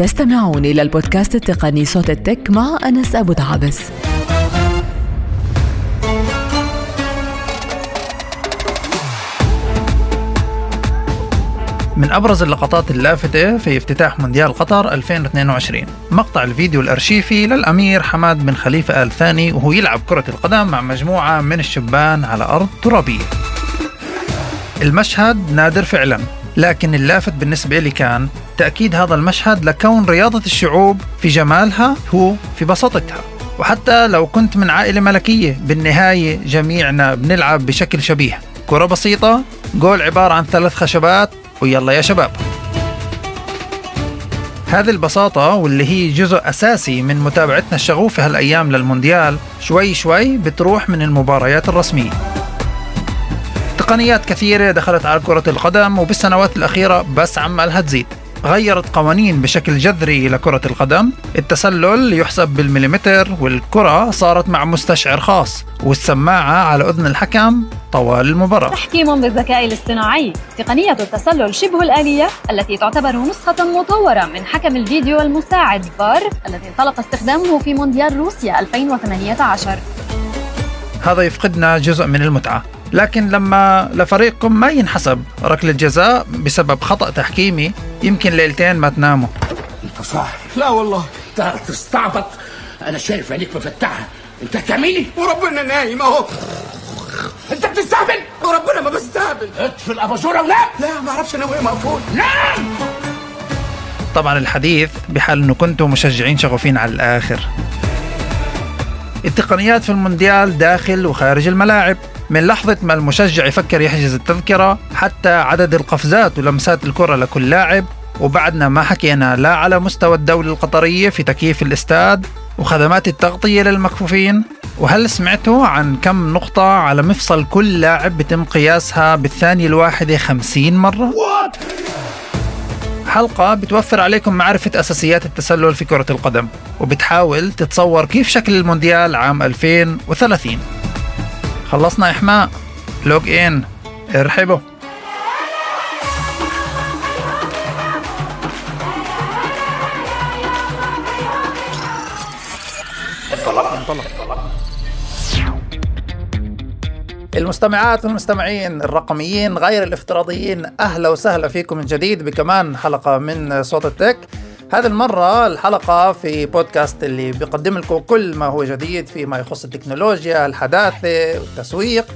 تستمعون إلى البودكاست التقني صوت التك مع أنس أبو دعابس من أبرز اللقطات اللافتة في افتتاح مونديال قطر 2022 مقطع الفيديو الأرشيفي للأمير حماد بن خليفة آل ثاني وهو يلعب كرة القدم مع مجموعة من الشبان على أرض ترابية. المشهد نادر فعلا لكن اللافت بالنسبة لي كان تأكيد هذا المشهد لكون رياضة الشعوب في جمالها هو في بساطتها. وحتى لو كنت من عائلة ملكية بالنهاية جميعنا بنلعب بشكل شبيه. كرة بسيطة جول عبارة عن ثلاث خشبات ويلا يا شباب. هذه البساطة واللي هي جزء أساسي من متابعتنا الشغوفة هالأيام للمونديال شوي شوي بتروح من المباريات الرسمية. تقنيات كثيرة دخلت على كرة القدم وبالسنوات الأخيرة بس عمالها تزيد. غيرت قوانين بشكل جذري لكرة القدم. التسلل يحسب بالمليمتر والكرة صارت مع مستشعر خاص والسماعة على أذن الحكم طوال المباراة. تحكيم بالذكاء الاصطناعي. تقنية التسلل شبه الآلية التي تعتبر نسخة مطورة من حكم الفيديو المساعد فار الذي انطلق استخدامه في مونديال روسيا 2018 هذا يفقدنا جزء من المتعة. لكن لما لفريقكم ما ينحسب ركلة جزاء بسبب خطأ تحكيمي يمكن ليلتين ما تناموا. انت صح لا والله انت تستعبط. أنا شايف عينيك مفتحة. انت هتعملي وربنا نايم أهو. انت بتستهبل؟ وربنا ما بستهبل اطفي الاباجوره ولا لا ما أعرفش أنا وهي مقفول. نام! طبعا الحديث بحال إنه كنتوا مشجعين شغوفين على الآخر. التقنيات في المونديال داخل وخارج الملاعب. من لحظة ما المشجع يفكر يحجز التذكرة حتى عدد القفزات ولمسات الكرة لكل لاعب وبعدنا ما حكينا لا على مستوى الدولة القطرية في تكييف الاستاد وخدمات التغطية للمكفوفين. وهل سمعتوا عن كم نقطة على مفصل كل لاعب بتم قياسها بالثانية الواحدة خمسين مرة؟ حلقة بتوفر عليكم معرفة أساسيات التسلل في كرة القدم وبتحاول تتصور كيف شكل المونديال عام 2030 خلصنا إحماء. لوج إن. ارحبوا. المستمعات والمستمعين الرقميين غير الافتراضيين أهلا وسهلا فيكم من جديد بكمان حلقة من صوت التك. هذه المرة الحلقة في بودكاست اللي بيقدم لكم كل ما هو جديد فيما يخص التكنولوجيا الحداثة والتسويق.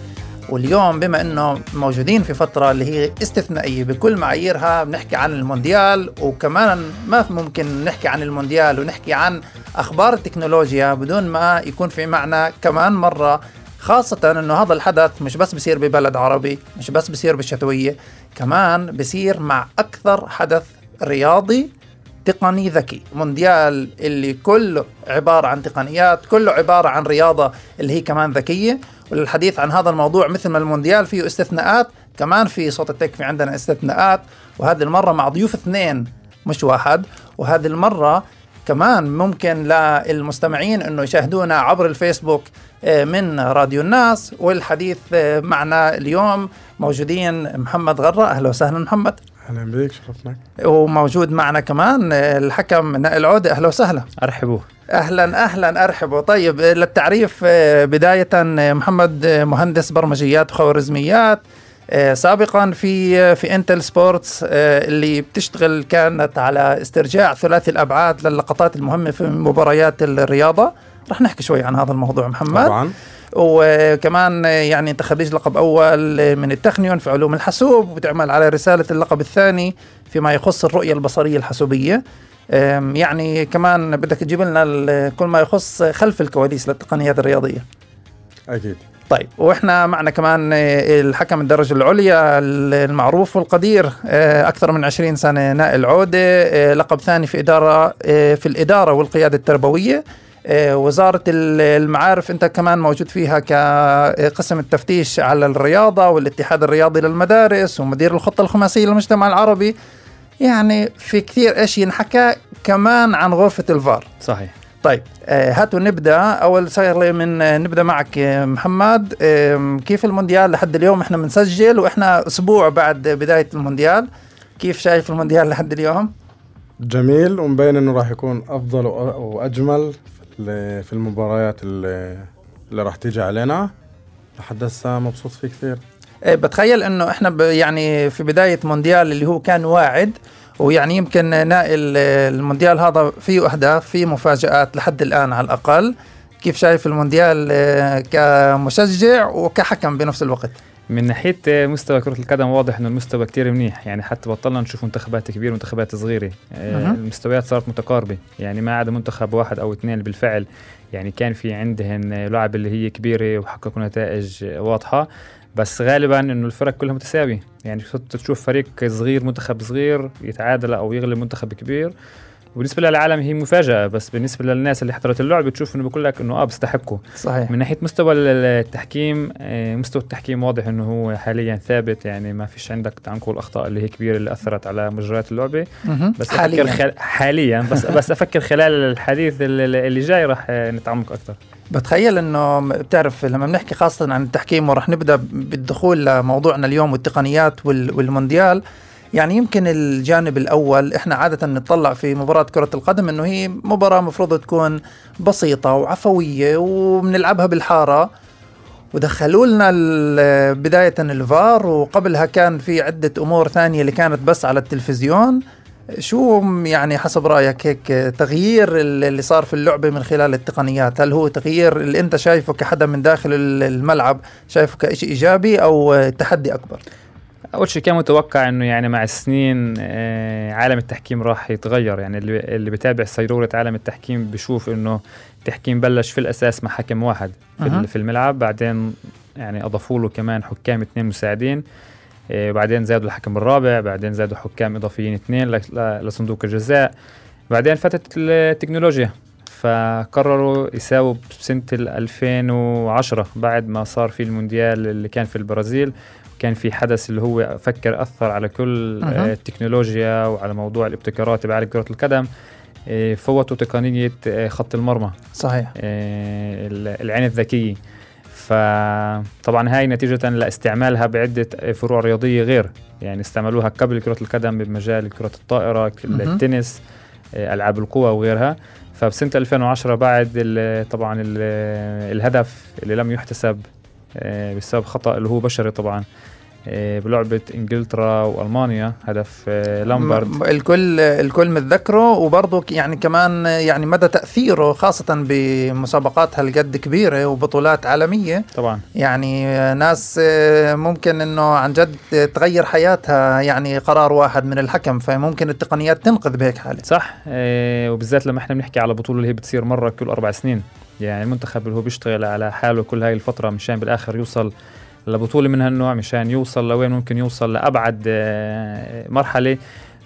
واليوم بما إنه موجودين في فترة اللي هي استثنائية بكل معاييرها بنحكي عن المونديال وكمان ما ممكن نحكي عن المونديال ونحكي عن أخبار التكنولوجيا بدون ما يكون في معنا كمان مرة خاصة إنه هذا الحدث مش بس بصير ببلد عربي مش بس بصير بالشتوية كمان بصير مع أكثر حدث رياضي تقني ذكي. مونديال اللي كله عبارة عن تقنيات كله عبارة عن رياضة اللي هي كمان ذكية. وللحديث عن هذا الموضوع مثل ما المونديال فيه استثناءات كمان في صوت التك في عندنا استثناءات. وهذه المرة مع ضيوف اثنين مش واحد. وهذه المرة كمان ممكن للمستمعين إنه يشاهدونا عبر الفيسبوك آه، من راديو الناس. والحديث آه، معنا اليوم موجودين محمد غرة أهلا وسهلا محمد. أهلا بك شرفنا وموجود معنا كمان آه، الحكم نائل عودة. أهلا وسهلا. أرحبوا. أهلا أهلا أرحبوا. طيب للتعريف بداية محمد مهندس برمجيات وخوارزميات سابقا في في انتل سبورتس اللي بتشتغل كانت على استرجاع ثلاثي الأبعاد للقطات المهمة في مباريات الرياضة. رح نحكي شوي عن هذا الموضوع محمد. طبعا. وكمان يعني أنت خريج لقب أول من التخنيون في علوم الحاسوب وبتعمل على رسالة اللقب الثاني فيما يخص الرؤية البصرية الحاسوبية. يعني كمان بدك تجيب لنا كل ما يخص خلف الكواليس للتقنيات الرياضية. أكيد. طيب وإحنا معنا كمان الحكم الدرجة العليا المعروف والقدير أكثر من 20 سنة نائل عودة لقب ثاني في إدارة في الإدارة والقيادة التربوية. وزارة المعارف أنت كمان موجود فيها كقسم التفتيش على الرياضة والاتحاد الرياضي للمدارس ومدير الخطة الخماسية للمجتمع العربي. يعني في كثير إيش ينحكى كمان عن غرفة الفار. صحيح. طيب آه هاتوا نبدأ. أول شغله من آه نبدأ معك محمد. آه كيف المونديال؟ لحد اليوم إحنا بنسجل وإحنا أسبوع بعد بداية المونديال. كيف شايف المونديال لحد اليوم؟ جميل. ومبين إنه راح يكون أفضل وأجمل. في ال- في المباريات اللي, راح تيجي علينا. لحد هسه مبسوط فيه كثير. إيه، بتخيل إنه إحنا يعني في بداية مونديال اللي هو كان واعد ويعني يمكن نائل المونديال هذا فيه أهداف فيه مفاجآت لحد الآن على الأقل. كيف شايف المونديال آه، كمشجع وكحكم بنفس الوقت؟ من ناحية مستوى كرة القدم واضح إنه المستوى كتير منيح. يعني حتى بطلنا نشوف منتخبات كبيرة ومنتخبات صغيرة. آه،. المستويات صارت متقاربة. يعني ما عدا منتخب واحد أو اثنين بالفعل. يعني كان في عندهن لعب اللي هي كبيرة وحققوا نتائج واضحة. بس غالبا إنه الفرق كلها متساوية. يعني تشوف فريق صغير منتخب صغير يتعادل أو يغلب منتخب كبير. وبالنسبة للعالم هي مفاجأة بس بالنسبة للناس اللي حضرت اللعبه بتشوف إنه بقول لك إنه آه بيستحقوا. صحيح. من ناحية مستوى ال- التحكيم آه، مستوى التحكيم واضح إنه هو حاليا ثابت يعني ما فيش عندك تعال نقول الاخطاء اللي هي كبيرة اللي أثرت على مجريات اللعبة. بس حاليا. أفكر خل... حاليا بس بس أفكر خلال الحديث اللي جاي راح آه، نتعمق أكثر. بتخيل إنه بتعرف لما بنحكي خاصة عن التحكيم ورح نبدأ بالدخول لموضوعنا اليوم والتقنيات وال- والمونديال يعني يمكن الجانب الأول إحنا عادة نطلع في مباراة كرة القدم إنه هي مباراة مفروض تكون بسيطة وعفوية وبنلعبها بالحارة. ودخلوا لنا بداية الفار وقبلها كان في عدة أمور ثانية اللي كانت بس على التلفزيون. شو يعني حسب رأيك هيك تغيير ال- اللي صار في اللعبة من خلال التقنيات؟ هل هو تغيير اللي أنت شايفه كحدا من داخل ال- الملعب شايفه كشيء إيجابي أو تحدي أكبر؟ أول شيء كان متوقع إنه يعني مع السنين آه، عالم التحكيم راح يتغير. يعني اللي اللي بتابع سيروره عالم التحكيم بشوف إنه التحكيم بلش في الأساس مع حكم واحد في. ال- في الملعب بعدين يعني أضافوا له كمان حكام اثنين مساعدين آه، بعدين زادوا الحكم الرابع بعدين زادوا حكام إضافيين اثنين لصندوق الجزاء. بعدين فتت التكنولوجيا فقرروا يساووا بسنة ال 2010 بعد ما صار في المونديال اللي كان في البرازيل. كان في حدث اللي هو فكر أثر على كل. آه، التكنولوجيا وعلى موضوع الابتكارات بعالم كرة القدم آه، فوتوا تقنية آه، خط المرمى. صحيح. آه، ال- العين الذكية. فطبعا هاي نتيجة لاستعمالها بعدة فروع رياضية غير. يعني استعملوها قبل كرة القدم بمجال كرة الطائرة. التنس ألعاب القوى وغيرها. فبسنة 2010 بعد ال- طبعا ال- الهدف اللي لم يحتسب بسبب خطأ اللي هو بشري طبعا. آه، بلعبة إنجلترا وألمانيا هدف آه، لامبارد م- الكل الكل متذكره وبرضه يعني كمان يعني مدى تأثيره خاصة بمسابقات هالقد كبيرة وبطولات عالمية. طبعا. يعني ناس آه، ممكن إنه عن جد تغير حياتها يعني قرار واحد من الحكم فممكن التقنيات تنقذ بهيك حالة. صح وبالذات لما إحنا بنحكي على بطولة اللي هي بتصير مرة كل أربع سنين. يعني المنتخب اللي هو بيشتغل على حاله كل هاي الفترة مشان بالآخر يوصل لبطولة من هالنوع مشان يوصل لوين ممكن يوصل لأبعد آه مرحلة.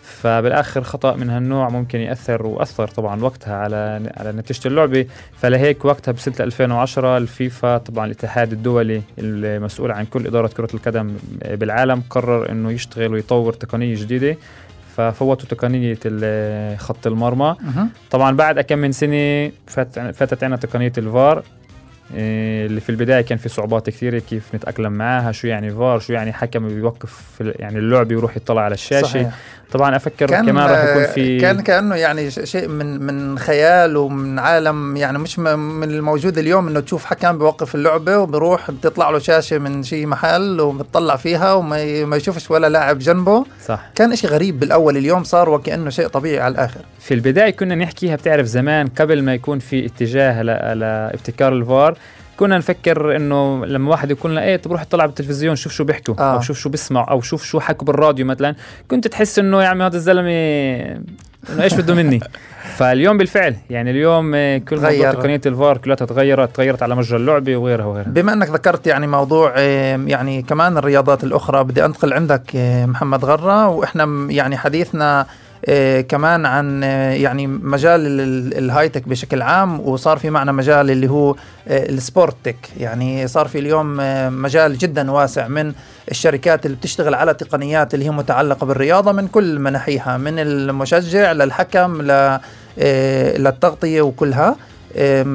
فبالآخر خطأ من هالنوع ممكن يأثر وأثر طبعا وقتها على على نتيجة اللعبة. فلهيك وقتها بسنة 2010 الفيفا طبعا الاتحاد الدولي المسؤول عن كل إدارة كرة القدم بالعالم قرر إنه يشتغل ويطور تقنية جديدة. ففوتوا تقنية ال- خط المرمى. طبعا بعد كم من سنة فات فاتت عنا تقنية الفار. اللي في البداية كان في صعوبات كثيرة كيف نتأقلم معاها شو يعني فار شو يعني حكم بيوقف يعني اللعبه يروح يطلع على الشاشة صحيح. طبعا أفكر كان كمان راح يكون في كان كأنه يعني شيء من من خيال ومن عالم يعني مش من الموجود اليوم إنه تشوف حكم بيوقف اللعبة وبروح بتطلع له شاشة من شيء محل وبتطلع فيها وما ما يشوفش ولا لاعب جنبه. صح. كان شيء غريب بالأول اليوم صار وكأنه شيء طبيعي على الآخر. في البداية كنا نحكيها بتعرف زمان قبل ما يكون في اتجاه لابتكار الفار كنا نفكر إنه لما واحد لنا إيه طب روح اطلع بالتلفزيون شوف شو بيحكوا آه. أو شوف شو بيسمعوا أو شوف شو حكوا بالراديو مثلا كنت تحس إنه يا عمي هذا الزلمة إنه إيش بده مني فاليوم بالفعل يعني اليوم آه، كل موضوع. تقنيه الفار كلها تغيرت تغيرت على مجرى اللعبة وغيرها وغيرها بما إنك ذكرت يعني موضوع آه، يعني كمان الرياضات الأخرى بدي أنتقل عندك آه، محمد غرة وإحنا يعني حديثنا كمان عن آه، يعني مجال ال- ال- الهايتك بشكل عام وصار في معنا مجال اللي هو آه، السبورتك يعني صار في اليوم آه، مجال جدا واسع من الشركات اللي بتشتغل على تقنيات اللي هي متعلقة بالرياضة من كل مناحيها من المشجع للحكم ل- آه، للتغطية وكلها.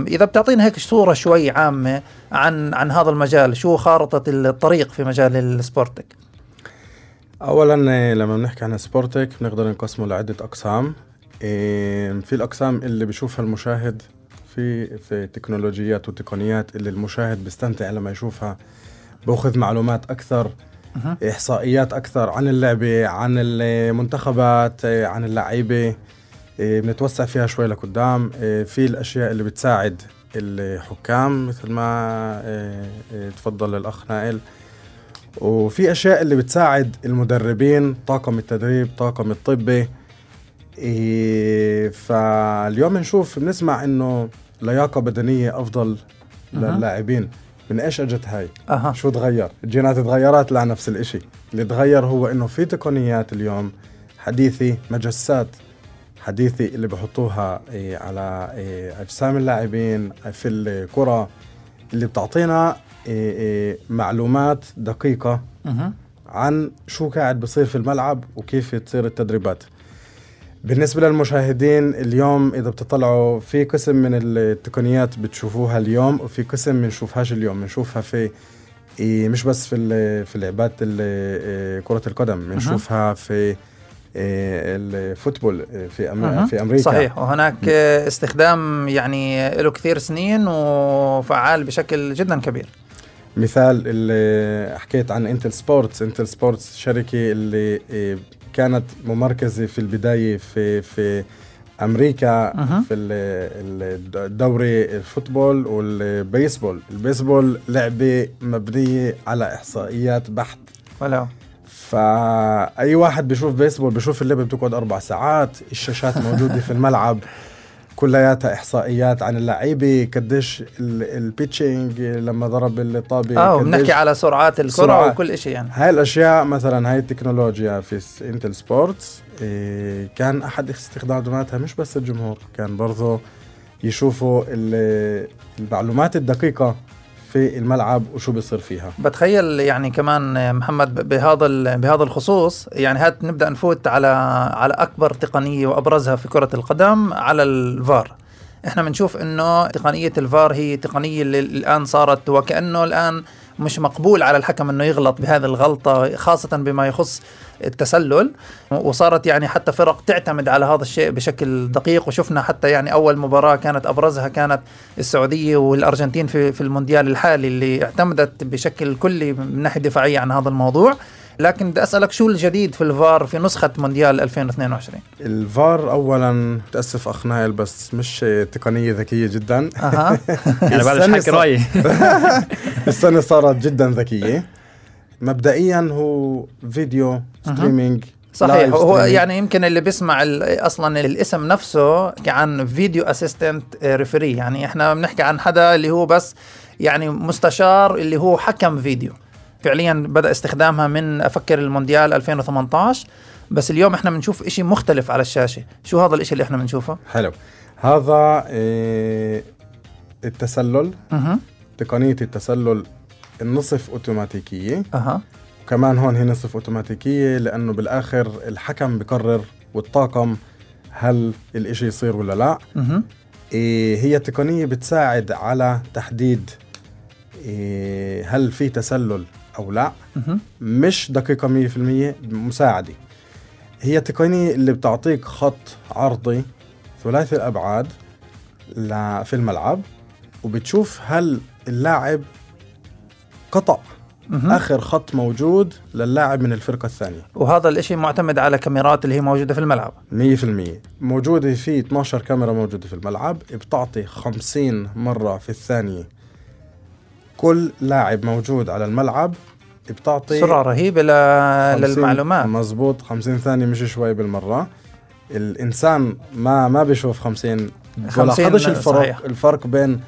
إذا بتعطينا هيك صورة شوي عامة عن عن هذا المجال شو خارطة الطريق في مجال السبورتك اولا آه، لما بنحكي عن سبورتك بنقدر نقسمه لعدة أقسام. إيه، في الأقسام اللي بيشوفها المشاهد في في تكنولوجيات وتقنيات اللي المشاهد بيستمتع لما يشوفها. بأخذ معلومات أكثر مهم. إحصائيات أكثر عن اللعبة عن المنتخبات إيه، عن اللعيبة. إيه، بنتوسع فيها شوي لقدام. في الأشياء اللي بتساعد الحكام مثل ما تفضل الأخ نائل. وفي أشياء اللي بتساعد المدربين طاقم التدريب طاقم الطبي إيه فاليوم نشوف بنسمع إنه لياقة بدنية أفضل. للاعبين من إيش أجت هاي؟ أها شو تغير؟ الجينات تغيرت لا نفس الإشي اللي تغير هو إنه في تقنيات اليوم حديثة مجسات حديثة اللي بحطوها إيه على إيه أجسام اللاعبين في الكرة اللي بتعطينا معلومات دقيقة مهم. عن شو قاعد بصير في الملعب وكيف تصير التدريبات. بالنسبة للمشاهدين اليوم إذا بتطلعوا في قسم من التقنيات بتشوفوها اليوم وفي قسم بنشوفهاش اليوم. بنشوفها في إيه مش بس في في لعبات إيه كرة القدم. بنشوفها في إيه ال football إيه في. أم في أمريكا. صحيح. وهناك استخدام يعني له كثير سنين وفعال بشكل جدا كبير. مثال اللي حكيت عن Intel Sports Intel Sports شركة اللي إيه، كانت ممركزة في البداية في في أمريكا أها. في ال- ال- الدوري ال football وال baseball. البيسبول لعبة مبنية على إحصائيات بحت. ولو فأي واحد بيشوف بيسبول بيشوف اللعبة بتقعد أربع ساعات الشاشات موجودة في الملعب. كلياتها إحصائيات عن اللعيبة قديش ال- ال pitching لما ضرب الطابة آه وبنحكي على سرعات الكرة سرعات. وكل شيء يعني هاي الأشياء مثلا هاي التكنولوجيا في Intel Sports إيه كان أحد استخداماتها مش بس الجمهور كان برضو يشوفوا ال- المعلومات الدقيقة في الملعب وشو بيصير فيها. بتخيل يعني كمان محمد بهذا بهذا الخصوص يعني هات نبدأ نفوت على على أكبر تقنية وأبرزها في كرة القدم على الفار. إحنا بنشوف إنه تقنية الفار هي تقنية اللي الآن صارت وكأنه الآن مش مقبول على الحكم إنه يغلط بهذه الغلطة خاصة بما يخص التسلل. وصارت يعني حتى فرق تعتمد على هذا الشيء بشكل دقيق. وشفنا حتى يعني أول مباراة كانت أبرزها كانت السعودية والأرجنتين في في المونديال الحالي اللي اعتمدت بشكل كلي من ناحية دفاعية عن هذا الموضوع. لكن بدي أسألك شو الجديد في الفار في نسخة مونديال 2022 الفار اولا تأسف اخ نايل بس مش تقنية ذكية جدا. أها. يعني بعد السنة حكي رأيي. السنة صارت جدا ذكية. مبدئيا هو video streaming صحيح. هو. يعني يمكن اللي بيسمع ال- أصلا الاسم نفسه عن video assistant referee يعني إحنا بنحكي عن حدا اللي هو بس يعني مستشار اللي هو حكم فيديو. فعليا بدأ استخدامها من أفكر المونديال 2018 بس اليوم إحنا بنشوف إشي مختلف على الشاشة. شو هذا الإشي اللي إحنا بنشوفه؟ حلو. هذا إيه التسلل. أها. تقنية التسلل النصف أوتوماتيكية. أها. وكمان هون هي نصف أوتوماتيكية لأنه بالآخر الحكم بقرر والطاقم هل الإشي يصير ولا لا. أها. إيه هي تقنية بتساعد على تحديد إيه هل في تسلل أو لا مش دقيقة 100% مساعدة. هي تقنية اللي بتعطيك خط عرضي ثلاثي الأبعاد ل- في الملعب وبتشوف هل اللاعب قطع أها آخر خط موجود للاعب من الفرقة الثانية. وهذا الإشي معتمد على كاميرات اللي هي موجودة في الملعب. 100% موجودة في 12 كاميرا موجودة في الملعب بتعطي 50 مرة في الثانية. كل لاعب موجود على الملعب بتعطي سرعة رهيبة ل... 50 للمعلومات. مزبوط 50 ثانية مش شوي بالمرة. الإنسان ما ما بيشوف 50 50 ولاحظش الفرق صحيح. الفرق بين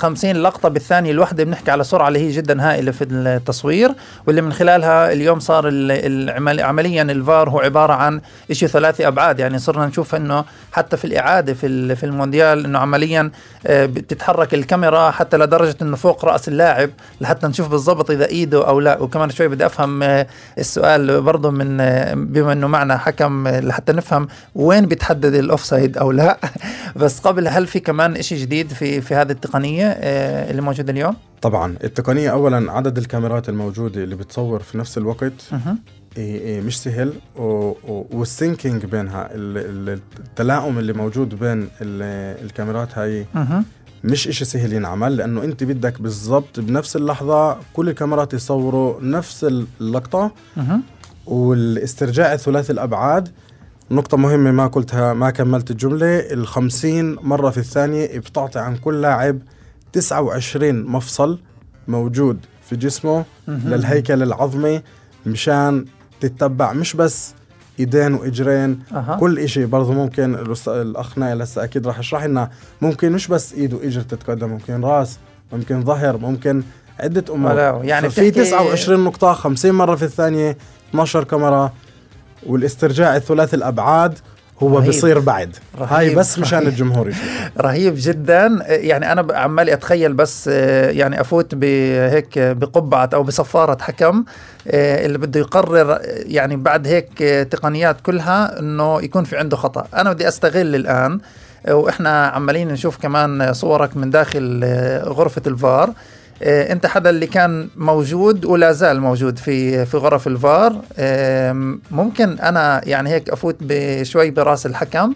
50 لقطة بالثانية الواحدة بنحكي على سرعة اللي هي جدا هائلة في التصوير واللي من خلالها اليوم صار عمليا الفار هو عبارة عن شيء ثلاثي أبعاد. يعني صرنا نشوف أنه حتى في الإعادة في في المونديال أنه عمليا آه، بتتحرك الكاميرا حتى لدرجة أنه فوق رأس اللاعب لحتى نشوف بالضبط إذا إيده أو لا. وكمان شوي بدي أفهم آه، السؤال برضه من آه، بما أنه معنا حكم لحتى نفهم وين بتحدد الأوفسايد أو لا. بس قبل هل في كمان شيء جديد في في هذه التقنية؟ آه، اللي موجودة اليوم؟ طبعا التقنية أولا عدد الكاميرات الموجودة اللي بتصور في نفس الوقت إيه مش سهل والسينكينج بينها ال- ال- التلاؤم اللي موجود بين ال- الكاميرات هاي. مش إشي سهل ينعمل لأنه أنت بدك بالضبط بنفس اللحظة كل الكاميرات يصوروا نفس اللقطة. والاسترجاع الثلاثي الأبعاد نقطة مهمة ما قلتها ما كملت الجملة الخمسين مرة في الثانية بتعطي عن كل لاعب 29 مفصل موجود في جسمه. للهيكل العظمي مشان تتبع مش بس ايدين واجرين أها. كل إشي برضه ممكن الأخ نايل هسه أكيد راح يشرح لنا ممكن مش بس إيد وإجر تتقدم ممكن راس ممكن ظهر ممكن عدة أمور يعني في بتحكي- 29 نقطة 50 مرة في الثانية 12 كاميرا والإسترجاع الثلاثي الأبعاد هو رهيب. بيصير بعد رهيب. هاي بس مشان. الجمهور يشوف رهيب جدا يعني أنا عمالي أتخيل بس آه، يعني أفوت بهيك بقبعة أو بصفارة حكم آه، اللي بده يقرر آه، يعني بعد هيك تقنيات كلها إنه يكون في عنده خطأ أنا بدي أستغل الآن وإحنا عمالين نشوف كمان صورك من داخل غرفة الفار انت حدا اللي كان موجود ولا زال موجود في في غرف الفار. آم، ممكن أنا يعني هيك افوت بشوي براس الحكم.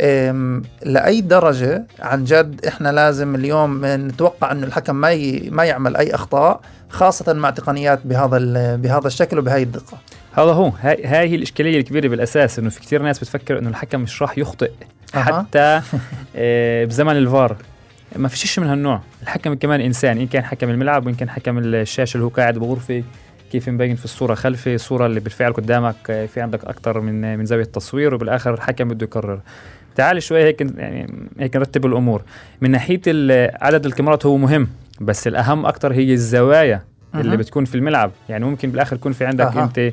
أم، لأي درجة عن جد إحنا لازم اليوم نتوقع انه الحكم ما ي... ما يعمل أي أخطاء خاصة مع تقنيات بهذا ال... بهذا الشكل وبهاي الدقة. هذا هو. هاي, هاي هي الإشكالية الكبيرة بالأساس إنه في كثير ناس بتفكر إنه الحكم مش راح يخطئ. حتى آه، بزمن الفار. ما فيش شيء من هالنوع الحكم كمان إنسان إن كان حكم الملعب وإن كان حكم الشاشة اللي هو قاعد بغرفه كيف مبين في الصورة خلفي الصورة اللي بالفعل قدامك في عندك أكثر من من زاوية تصوير وبالآخر الحكم بده يقرر تعال شوي هيك يعني هيك نرتب الأمور من ناحية عدد الكاميرات هو مهم بس الأهم أكثر هي الزوايا اللي أها. بتكون في الملعب يعني ممكن بالآخر يكون في عندك أها. أنت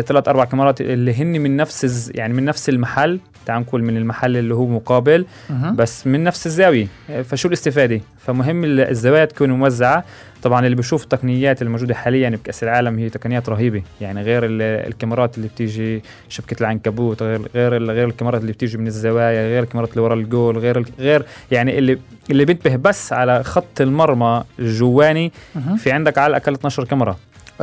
ثلاث أربع كاميرات اللي هن من نفس الز- يعني من نفس المحل. تعال نقول من المحل اللي هو مقابل. مهم. بس من نفس الزاوية. آه، فشو الاستفادة؟ فمهم ال- الزوايا تكون موزعة. طبعا اللي بشوف التقنيات الموجودة حاليا بكأس العالم هي تقنيات رهيبة. يعني غير ال- الكاميرات اللي بتيجي شبكة العنكبوت غير غير غير الكاميرات اللي بتيجي من الزوايا غير الكاميرات اللي ورا الجول غير غير يعني اللي اللي بينتبه بس على خط المرمى الجواني. مهم. في عندك على الأقل 12 كاميرا.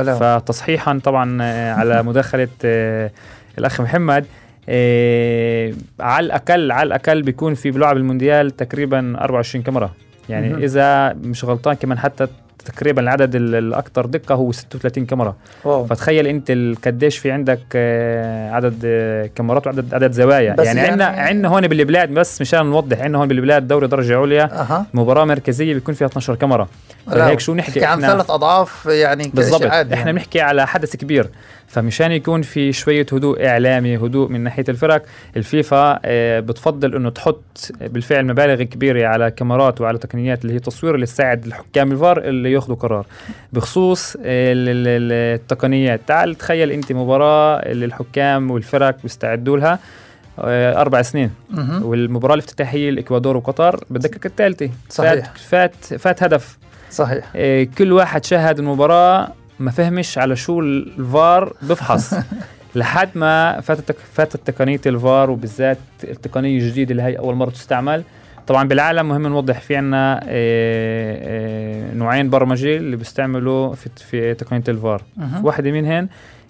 فتصحيحا طبعا آه، على مداخلة آه، الأخ محمد آه، على الأقل على الأقل بيكون في بلعب المونديال تقريبا 24 كاميرا يعني. إذا مش غلطان كمان حتى تقريبا العدد ال- الاكثر دقة هو 36 كاميرا. واو. فتخيل أنت قديش في عندك آه، عدد آه، كاميرات وعدد عدد زوايا. يعني يعني- عندنا عندنا هون بالبلاد بس مشان نوضح عندنا هون بالبلاد دوري درجة عليا أها. مباراة مركزية بيكون فيها 12 كاميرا. فهيك شو نحكي عن ثلاث أضعاف يعني بالضبط. إحنا يعني. بنحكي على حدث كبير. فمشان يكون في شوية هدوء إعلامي هدوء من ناحية الفرق الفيفا آه، بتفضل إنه تحط بالفعل مبالغ كبيرة على كاميرات وعلى تقنيات اللي هي تصوير اللي تساعد الحكام الفار اللي ياخذوا قرار. بخصوص ال- التقنيات. تعال تخيل أنت مباراة اللي الحكام والفرق بيستعدوا لها آه، أربع سنين. والمباراة الافتتاحية الاكوادور وقطر بالدقيقه الثالثه صحيح. فات فات فات هدف. صحيح. كل واحد شاهد المباراة ما فهمش على شو الفار بفحص. لحد ما فاتت فاتت تقنية الفار وبالذات التقنية الجديدة اللي هي أول مرة تستعمل. طبعا بالعالم مهم نوضح في عنا إيه، إيه، نوعين برمجة اللي بيستعملوا في, في تقنية الفار. مهم. واحدة منهن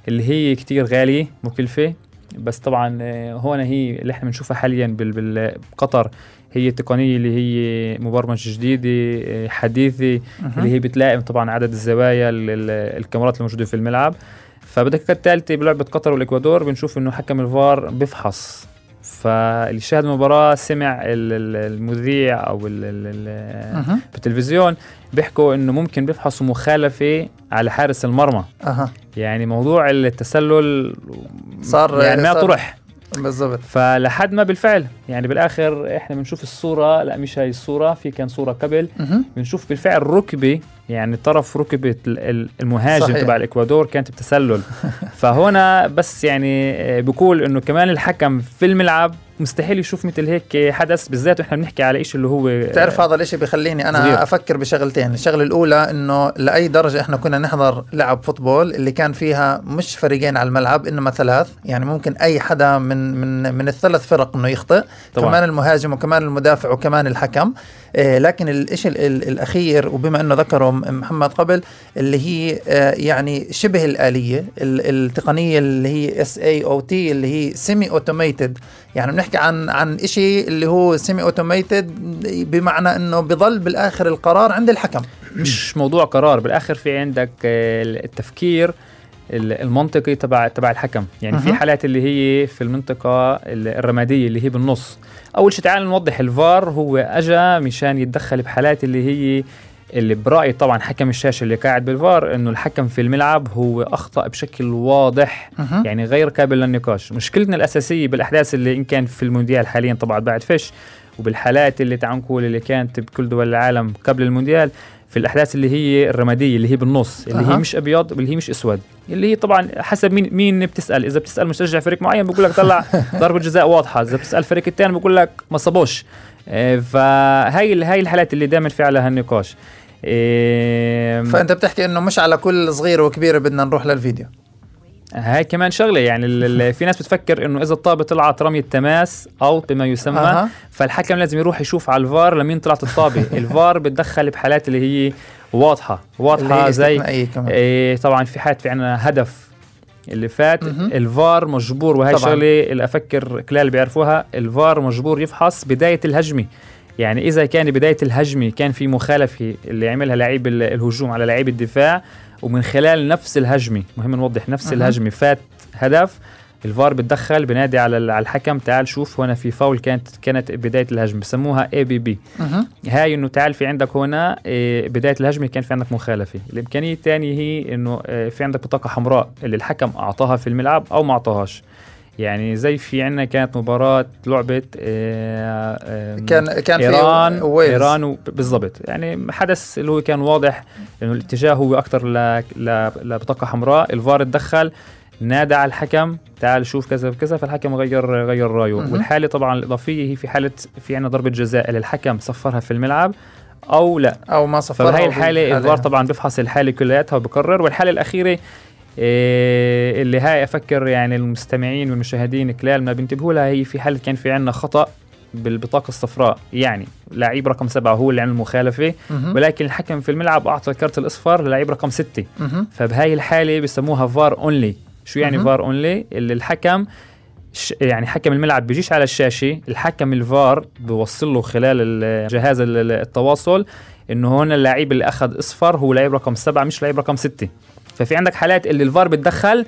اللي هي كتير غالية مكلفة. بس طبعا آه، هون هي اللي إحنا بنشوفها حاليا بقطر. هي التقنية اللي هي مبرمجة جديدة آه، حديثة مهم. اللي هي بتلائم طبعا عدد الزوايا ال- ال- الكاميرات الموجودة في الملعب. فبالدقيقة الثالثة بلعبة قطر والإكوادور بنشوف إنه حكم الفار بيفحص فاللي شاهد المباراة سمع ال- ال- المذيع أو مهم. بالتلفزيون بيحكوا إنه ممكن بيفحصوا مخالفة على حارس المرمى. أها. يعني موضوع التسلل صار- يعني ما طرح. بالضبط فلحد ما بالفعل يعني بالآخر إحنا بنشوف الصورة لا مش هاي الصورة في كان صورة قبل. بنشوف بالفعل ركبة يعني طرف ركبة ال- ال- المهاجم صحيح. تبع الإكوادور كانت بتسلل فهنا بس يعني آه، بقول إنه كمان الحكم في الملعب مستحيل يشوف مثل هيك حدث بالذات وإحنا بنحكي على شيء اللي هو بتعرف هذا الإشي بيخليني أنا صغير. أفكر بشغلتين الشغلة الأولى إنه لأي درجة إحنا كنا نحضر لعب فوتبول اللي كان فيها مش فريقين على الملعب إنما ثلاث يعني ممكن أي حدا من من من الثلاث فرق إنه يخطئ طبعاً. كمان المهاجم وكمان المدافع وكمان الحكم آه لكن الشيء ال- ال- الأخير وبما إنه ذكره محمد قبل اللي هي آه يعني شبه الآلية ال- التقنية اللي هي SAOT اللي هي semi-automated يعني بنحكي عن عن شيء اللي هو semi-automated بمعنى إنه بضل بالآخر القرار عند الحكم. مش موضوع قرار بالآخر في عندك التفكير ال- المنطقي تبع تبع الحكم. يعني في مهم. حالات اللي هي في المنطقة ال- الرمادية اللي هي بالنص. أول شيء تعال نوضح الفار هو اجى مشان يتدخل بحالات اللي هي اللي برأيي طبعا حكم الشاشة اللي قاعد بالفار إنه الحكم في الملعب هو أخطأ بشكل واضح. يعني غير قابل للنقاش مشكلتنا الأساسية بالأحداث اللي إن كان في المونديال حاليا طبعا بعد فيش وبالحالات اللي تعال نقول اللي كانت بكل دول العالم قبل المونديال في الأحداث اللي هي الرمادية اللي هي بالنص اللي أها. هي مش أبيض واللي هي مش أسود اللي هي طبعا حسب مين مين بتسأل إذا بتسأل مشجع فريق معين بقول لك طلع ضربة جزاء واضحة إذا بتسأل فريق الثاني بقول لك ما صابوش فهاي ال- هاي الحالات اللي دائما في عليها النقاش آه، فأنت بتحكي إنه مش على كل صغيره وكبيره بدنا نروح للفيديو هاي كمان شغلة يعني في ناس بتفكر إنه إذا الطابة طلعت رمية تماس أو بما يسمى أها. فالحكم لازم يروح يشوف على الفار لمين طلعت الطابة الفار بتدخل بحالات اللي هي واضحة واضحة هي زي كمان إيه طبعا في حالات في عنا هدف اللي فات. الفار مجبور وهي طبعاً. شغلة اللي أفكر كلال بيعرفوها الفار مجبور يفحص بداية الهجمة يعني إذا كان بداية الهجمة كان في مخالفة اللي عملها لعيب ال- الهجوم على لعيب الدفاع ومن خلال نفس الهجمة مهم نوضح نفس مهم. الهجمة فات هدف الفار بتدخل بنادي على على الحكم تعال شوف هنا في فاول كانت كانت بداية الهجمة بسموها اي بي بي. هاي إنه تعال في عندك هنا إيه، بداية الهجمة كان في عندك مخالفة الإمكانية الثانية هي إنه آه، في عندك بطاقة حمراء اللي الحكم أعطاها في الملعب أو ما أعطاهاش يعني زي في عندنا كانت مباراة لعبة آه، كان كان في إيران ويلز. إيران بالضبط. يعني حدث اللي هو كان واضح إنه الاتجاه هو أكثر ل... ل... لبطاقه حمراء. الفار تدخل نادى على الحكم تعال شوف كذا وكذا فالحكم غير غير رأيه. والحالة طبعا الإضافية هي في حالة في عندنا ضربة جزاء اللي الحكم صفرها في الملعب أو لا. أو ما صفر فبهي الحالة الفار طبعا بيفحص الحالة كلياتها وبقرر والحالة الأخيرة اللي هاي أفكر يعني المستمعين والمشاهدين كلهم ما بينتبهوا لها هي في حاله كان في عندنا خطأ بالبطاقة الصفراء. يعني لعيب رقم سبعة هو اللي عمل المخالفه ولكن الحكم في الملعب أعطى الكرت الاصفر للعيب رقم ستة. فبهاي الحالة بسموها VAR only شو يعني. VAR only اللي الحكم يعني حكم الملعب بيجيش على الشاشة الحكم الفار بيوصل له خلال ال- جهاز ال- ال- التواصل إنه هون اللاعب اللي أخذ اصفر هو لاعب رقم سبعة مش لاعب رقم ستة. ففي عندك حالات اللي الفار بتدخل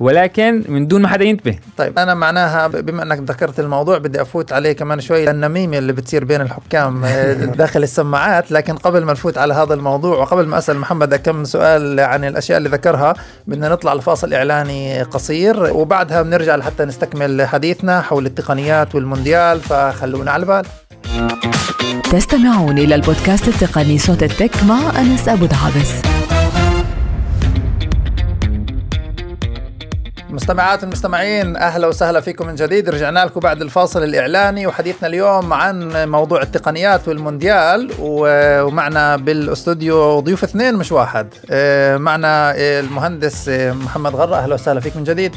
ولكن من دون ما حدا ينتبه. طيب أنا معناها بما إنك ذكرت الموضوع بدي أفوت عليه كمان شوي النميمه اللي بتصير بين الحكام آه، داخل السماعات. لكن قبل ما نفوت على هذا الموضوع وقبل ما أسأل محمد كم سؤال عن الأشياء اللي ذكرها بدنا نطلع لفاصل إعلاني قصير وبعدها بنرجع لحتى نستكمل حديثنا حول التقنيات والمونديال فخلونا على البال. تستمعون إلى البودكاست التقني صوت التك مع أنس أبو دعابس مستمعات المستمعين أهلا وسهلا فيكم من جديد. رجعنا لكم بعد الفاصل الإعلاني وحديثنا اليوم عن موضوع التقنيات والمونديال ومعنا بالأستوديو ضيوف اثنين مش واحد. آه، معنا المهندس آه، محمد غرة. أهلا وسهلا فيك من جديد.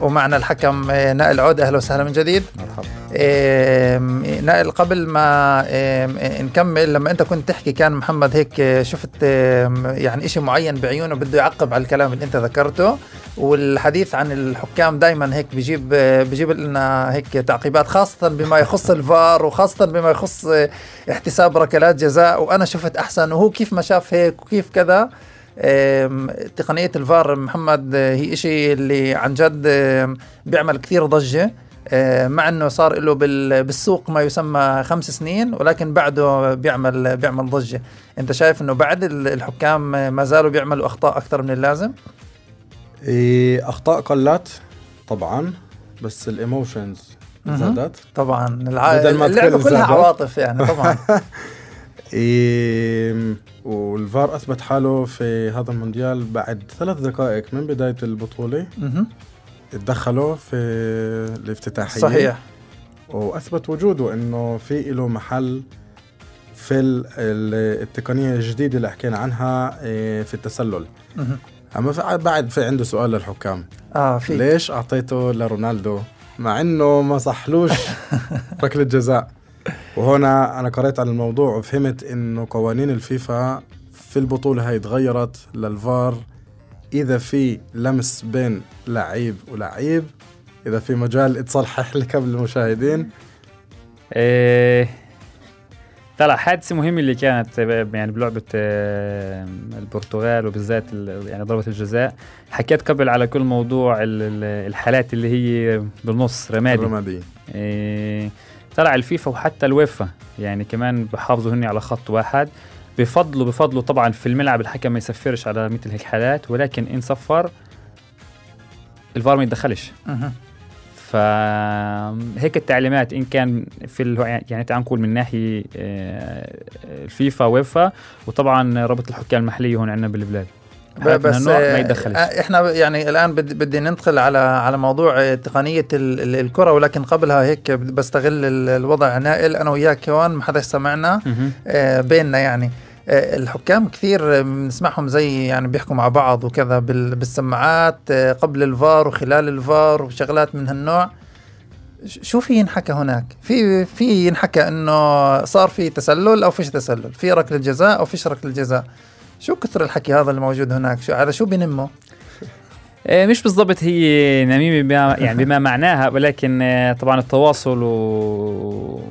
ومعنا الحكم آه، نائل عود أهلا وسهلا من جديد. مرحبا. آم، نائل قبل ما آم، نكمل لما أنت كنت تحكي كان محمد هيك آه، شفت يعني إشي معين بعيونه بده يعقب على الكلام اللي أنت ذكرته. والحديث عن الحكام دائما هيك بيجيب آه، بيجيب لنا هيك تعقيبات خاصة بما يخص الفار وخاصة بما يخص آه، احتساب ركلات جزاء. وأنا شفت أحسن وهو كيف ما شاف هيك وكيف كذا. آم، تقنية الفار محمد آه، هي إشي اللي عن جد بيعمل كثير ضجة. آه، مع إنه صار له بال- بالسوق ما يسمى خمس سنين ولكن بعده بيعمل بيعمل ضجة. أنت شايف إنه بعد ال- الحكام ما زالوا بيعملوا أخطاء أكثر من اللازم؟ أخطاء قلت طبعا بس الايموشنز. زادت. طبعا الع... بدل ما اللعبة تقول كلها. عواطف يعني طبعا. إيه والفار أثبت حاله في هذا المونديال بعد ثلاث دقائق من بداية البطولة. تدخلوا في الافتتاحية. صحيح. وأثبت وجوده إنه في له محل في ال- ال- التقنية الجديدة اللي حكينا عنها إيه، في التسلل. أما بعد في عنده سؤال للحكام. آه في ليش أعطيته لرونالدو مع إنه ما صحلوش ركلة جزاء؟ وهنا أنا قريت عن الموضوع وفهمت إنه قوانين الفيفا في البطولة هاي تغيرت للفار. إذا في لمس بين لعيب ولعيب إذا في مجال تصلح لك قبل المشاهدين. إيه طلع حادثة مهمة اللي كانت يعني بلعبة آه، البرتغال وبالذات ال- يعني ضربة الجزاء. حكيت قبل على كل موضوع ال- ال- الحالات اللي هي بالنص رمادي. الرمادي إيه طلع الفيفا وحتى الويفا. يعني كمان بحافظوا هني على خط واحد. بفضلوا بفضلوا طبعا في الملعب الحكم ما يسفرش على مثل هيك حالات ولكن إن صفر الفار ما يتدخلش. فهيك التعليمات إن كان في يعني تعال نقول من ناحية آه، الفيفا ويفا وطبعا رابطه الحكام المحلية هون عندنا بالبلاد. بس ما يتدخلش آه، إحنا يعني الآن بدي ندخل على على موضوع آه، تقنية ال- ال- الكرة ولكن قبلها هيك بستغل ال- الوضع نائل أنا وياك هون ما حدا سمعنا. آه، بيننا يعني الحكام كثير بنسمعهم زي يعني بيحكوا مع بعض وكذا بال- بالسماعات قبل الفار وخلال الفار وشغلات من هالنوع شو في ينحكى هناك؟ في في ينحكى إنه صار في تسلل أو فيش تسلل، في ركلة جزاء أو فيش ركلة جزاء. شو كثر الحكي هذا اللي موجود هناك؟ شو على شو بينموا؟ آه، مش بالضبط هي نميمة بما يعني بما معناها ولكن آه، طبعا التواصل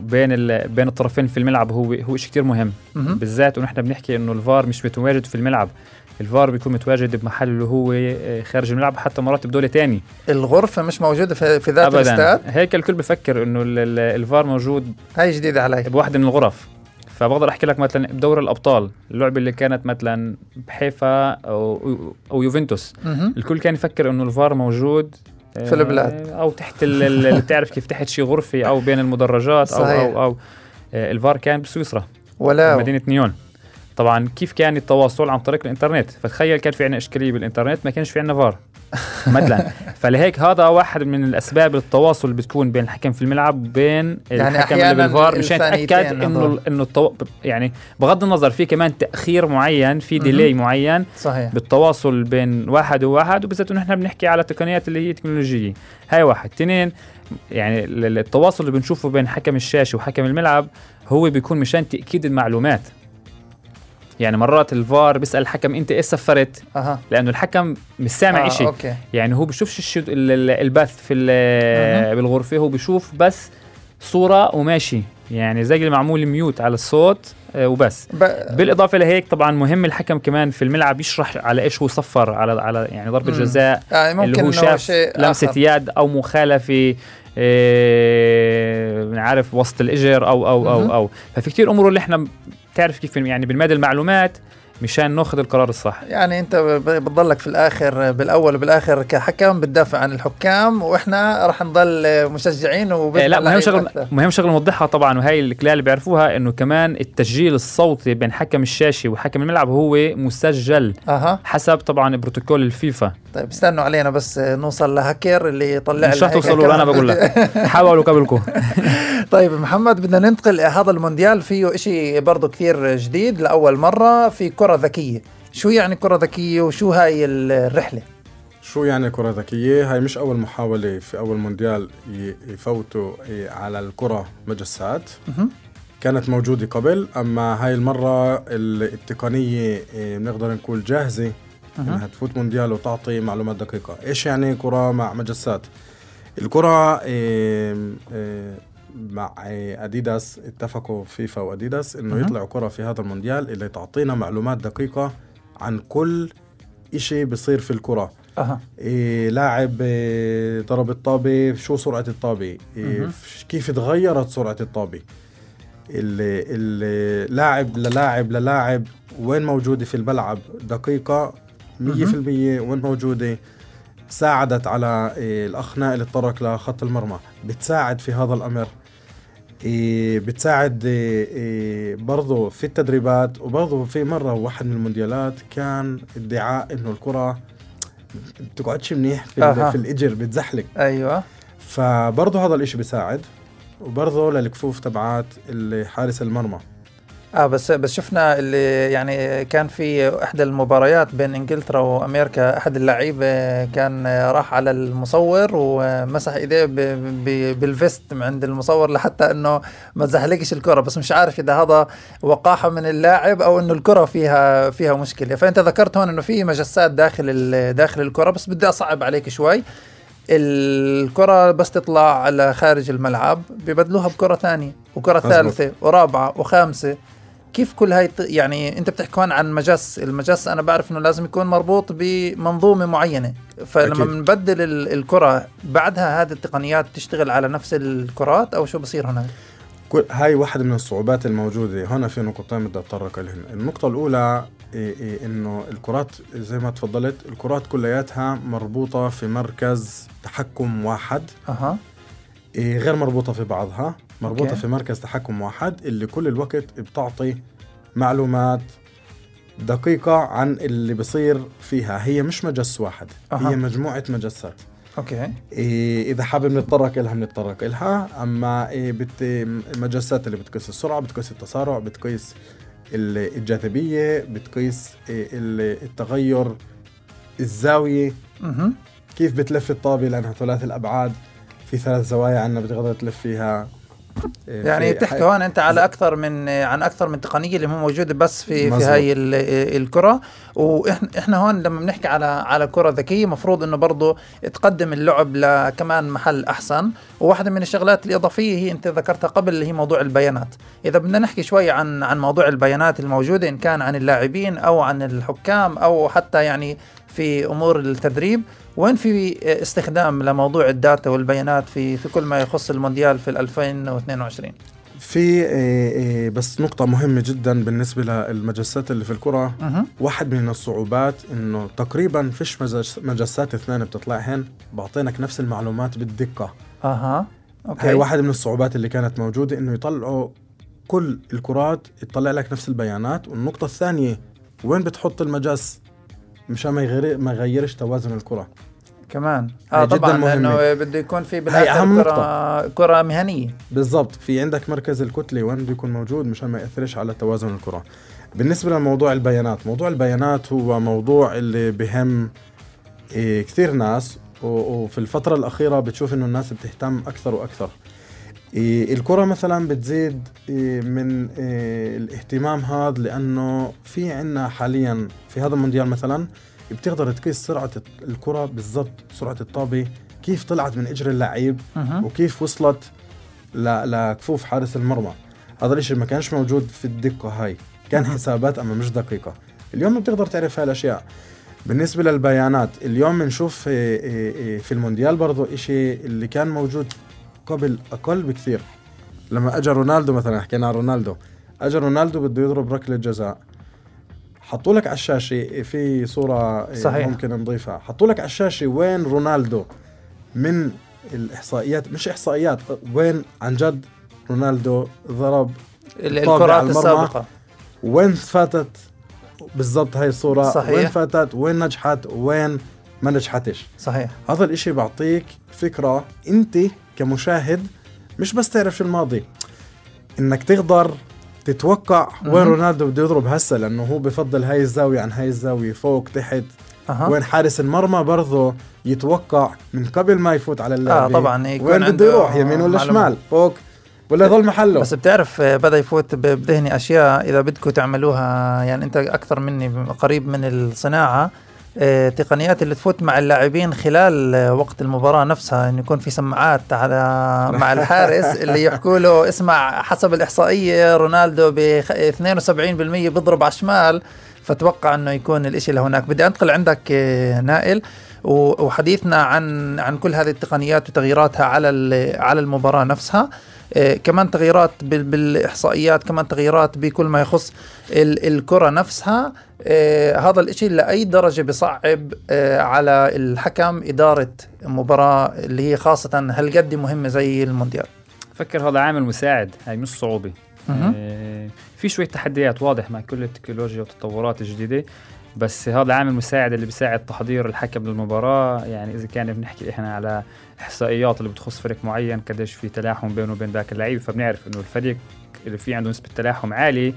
بين بين الطرفين في الملعب هو هو شيء كثير مهم. بالذات ونحن بنحكي إنه الفار مش متواجد في الملعب الفار بيكون متواجد بمحل اللي هو آه، خارج الملعب حتى مرات بدولة تاني الغرفة مش موجودة في, في ذات الاستاد؟ هيك الكل بفكر إنه ال- ال- الفار موجود هاي جديدة علي. بواحدة من الغرف فبقدر أحكي لك مثلا بدوري الأبطال اللعبة اللي كانت مثلا بحيفا أو أو يوفنتوس. الكل كان يفكر إنه الفار موجود آه، في البلاد. أو تحت ال- ال- اللي بتعرف كيف تحت شي غرفة أو بين المدرجات أو صحيح. أو أو آه، الفار كان بسويسرا ولا مدينة نيون طبعا كيف كان التواصل عن طريق الإنترنت فتخيل كان في عندنا إشكالية بالإنترنت ما كانش في عندنا فار مثلا فلهيك هذا واحد من الأسباب التواصل اللي بتكون بين الحكم في الملعب وبين يعني الحكم اللي بالفار مشان يتاكد إنه. إنه التو... يعني بغض النظر في كمان تأخير معين في. delay معين صحيح. بالتواصل بين واحد وواحد وبالذات إنه إحنا بنحكي على تقنيات اللي هي تكنولوجية. هاي واحد. اثنين يعني ال- ال- التواصل اللي بنشوفه بين حكم الشاشة وحكم الملعب هو بيكون مشان تأكيد المعلومات. يعني مرات الفار بيسأل الحكم أنت إيه سفرت أها لأنه الحكم مش سامع آه، شيء يعني هو بيشوفش البث في مهم. بالغرفة هو بيشوف بس صورة وماشي يعني زي اللي معمول ميوت على الصوت آه، وبس ب... بالإضافة لهيك طبعا مهم الحكم كمان في الملعب يشرح على إيش هو صفر على على يعني ضربة مم. جزاء يعني ممكن اللي هو شاف شيء لمسة آخر. يد أو مخالفة إيه عارف وسط الإجر أو أو. أو أو ففي كتير أمور اللي إحنا بتعرف كيف يعني بالمدى المعلومات مشان ناخذ القرار الصح. يعني انت بتضلك في الآخر بالأول وبالآخر كحكم بتدافع عن الحكام وإحنا راح نضل مشجعين إيه وبيطلع لا مهم شغله. مهم شغله نوضحها طبعا وهي الكلال اللي بيعرفوها إنه كمان التسجيل الصوتي بين حكم الشاشة وحكم الملعب هو مسجل أها. حسب طبعا بروتوكول الفيفا. طيب استنوا علينا بس نوصل لهاكر اللي يطلع مش رح توصلوا. أنا بقول لك. حاولوا قبلكم. طيب محمد بدنا ننتقل هذا المونديال فيه إشي برضه كثير جديد لأول مرة في كرة ذكية شو يعني كرة ذكية وشو هاي الرحلة شو يعني كرة ذكية؟ هاي مش أول محاولة في أول مونديال يفوتوا على الكرة مجسات. كانت موجودة قبل أما هاي المرة ال- التقنية إيه، بنقدر نقول جاهزة إنها تفوت مونديال وتعطي معلومات دقيقة إيش يعني كرة مع مجسات؟ الكرة إيه، إيه، مع أديداس اتفقوا فيفا وأديداس إنه مهم. يطلعوا كرة في هذا المونديال اللي تعطينا معلومات دقيقة عن كل إشي بصير في الكرة. أها. إيه لاعب إيه ضرب الطابة شو سرعة الطابة؟ إيه كيف تغيرت سرعة الطابة؟ ال- ال- لاعب للاعب للاعب وين موجودة في الملعب؟ دقيقة مية في المية وين موجودة؟ ساعدت على إيه الأخ نائل الطرق لخط المرمى. بتساعد في هذا الأمر. إيه بتساعد إيه إيه برضو في التدريبات وبرضو في مرة واحد من المونديالات كان ادعاء إنه الكرة بتقعدش منيح في, أها. في الإجر بتزحلق. أيوه. فبرضه هذا الإشي بيساعد وبرضه للكفوف تبعات حارس المرمى. آه بس بس شفنا اللي يعني كان في إحدى المباريات بين إنجلترا وأمريكا أحد اللعيبة كان راح على المصور ومسح إيديه بالفيست عند المصور لحتى إنه ما زحلقش الكرة. بس مش عارف إذا هذا وقاحة من اللاعب أو إنه الكرة فيها فيها مشكلة. فأنت ذكرت هون إنه في مجسات داخل داخل الكرة. بس بدي أصعب عليك شوي. الكرة بس تطلع على خارج الملعب ببدلوها بكرة ثانية وكرة. ثالثة ورابعة وخامسة. كيف كل هاي يعني انت بتحكي هون عن مجس المجس أنا بعرف إنه لازم يكون مربوط بمنظومة معينة. فلما. بنبدل ال- الكرة بعدها هذه التقنيات تشتغل على نفس الكرات أو شو بصير هناك كل هاي واحدة من الصعوبات الموجودة. هنا في نقطتين بدي أتطرق لهن النقطة الأولى إيه إيه إنه الكرات زي ما تفضلت الكرات كلياتها مربوطة في مركز تحكم واحد. أها. إيه غير مربوطة في بعضها. مربوطة أوكي. في مركز تحكم واحد اللي كل الوقت بتعطي معلومات دقيقة عن اللي بصير فيها. هي مش مجس واحد أها. هي مجموعة مجسات أوكي. إيه إذا حابب نتطرق إلها بنتطرق إلها. أما إيه but المجسات اللي بتقيس السرعة بتقيس التسارع بتقيس ال- الجاذبية بتقيس إيه ال- التغير الزاوية. أها. كيف بتلف الطابة؟ لأنها ثلاث الأبعاد. في ثلاث زوايا عنا بتقدر تلف فيها. يعني في بتحكي ح- هون أنت على أكثر من عن أكثر من تقنية اللي موجودة بس في في مظبوط. هاي ال- الكرة. وإحنا إحنا هون لما بنحكي على على كرة ذكية مفروض إنه برضه تقدم اللعب لكمان محل أحسن. وواحدة من الشغلات الإضافية هي أنت ذكرتها قبل اللي هي موضوع البيانات. إذا بدنا نحكي شوي عن عن موضوع البيانات الموجودة إن كان عن اللاعبين أو عن الحكام أو حتى يعني في أمور التدريب وين في استخدام لموضوع ال data والبيانات في في كل ما يخص المونديال في ال 2022 في إيه إيه بس نقطة مهمة جدا بالنسبة للمجسات اللي في الكرة. واحد من الصعوبات إنه تقريبا فيش مجس مجسات اثنين بتطلعهن بعطينك نفس المعلومات بالدقة. أها أوكي. هاي واحد من الصعوبات اللي كانت موجودة إنه يطلعوا كل الكرات يطلع لك نفس البيانات. والنقطة الثانية وين بتحط المجس مشان ما يغير ما يغيرش توازن الكرة. كمان. آه جداً طبعا مهمة. لأنه بده يكون في بالاخر أهم كره كرة مهنية. بالضبط. في عندك مركز الكتلة وين بده يكون موجود مشان ما يأثرش على توازن الكرة. بالنسبة لموضوع البيانات موضوع البيانات هو موضوع اللي بهم إيه كثير ناس وفي الفترة الأخيرة بتشوف إنه الناس بتهتم أكثر وأكثر. الكرة مثلا بتزيد إيه من إيه الاهتمام هذا لأنه في عنا حاليا في هذا المونديال مثلا بتقدر تقيس سرعة الكرة بالضبط سرعة الطابة كيف طلعت من إجر اللعيب. وكيف وصلت لكفوف حارس المرمى. هذا الإشي ما كانش موجود في الدقة هاي. كان حسابات أما مش دقيقة. اليوم بتقدر تعرف هاي الأشياء. بالنسبة للبيانات اليوم بنشوف إيه، إيه، إيه، في المونديال برضو إشي اللي كان موجود قبل أقل بكثير. لما اجى رونالدو مثلا حكينا عن رونالدو. اجى رونالدو بده يضرب ركلة جزاء. حطوا لك على الشاشة في صورة إيه، صحيح. ممكن نضيفها. حطوا لك على الشاشة وين رونالدو من الإحصائيات مش إحصائيات وين عن جد رونالدو ضرب الكرات. السابقة. وين فاتت بالضبط هاي الصورة؟ صحيح. وين فاتت؟ وين نجحت؟ وين ما نجحتش؟ صحيح. هذا الإشي بعطيك فكرة أنت كمشاهد مش بس تعرف شو الماضي إنك تقدر تتوقع وين. رونالدو بده يضرب هسه لأنه هو بفضل هاي الزاوية عن هاي الزاوية فوق تحت أها وين حارس المرمى برضه يتوقع من قبل ما يفوت على آه اللعبة طبعا يكون وين بده يروح يمين ولا. شمال فوق ولا يضل محله بس بتعرف آه، بدأ يفوت بذهني أشياء إذا بدكم تعملوها يعني أنت أكثر مني قريب من الصناعة آه، تقنيات اللي تفوت مع اللاعبين خلال آه، وقت المباراة نفسها انه يكون في سماعات على مع الحارس اللي يحكوا له اسمع حسب الإحصائية رونالدو ب 72% بيضرب على الشمال فتوقع إنه يكون الإشي لهناك. بدي أنتقل عندك آه، نائل. وحديثنا عن عن كل هذه التقنيات وتغييراتها على على المباراة نفسها. آه، كمان تغييرات بال- بالإحصائيات كمان تغييرات بكل ما يخص ال- الكرة نفسها. آه، هذا الإشي لأي درجة بصعب آه، على الحكم إدارة مباراه اللي هي خاصة هالقد مهمة زي المونديال. فكر هذا عامل مساعد هاي مش. آه، في شوية تحديات واضح مع كل التكنولوجيا والتطورات الجديدة. بس هذا العامل مساعد اللي بيساعد تحضير الحكم للمباراة. يعني إذا كان بنحكي إحنا على إحصائيات اللي بتخص فريق معين قديش في تلاحم بينه وبين ذاك اللعيب فبنعرف إنه الفريق اللي في عنده نسبة تلاحم عالي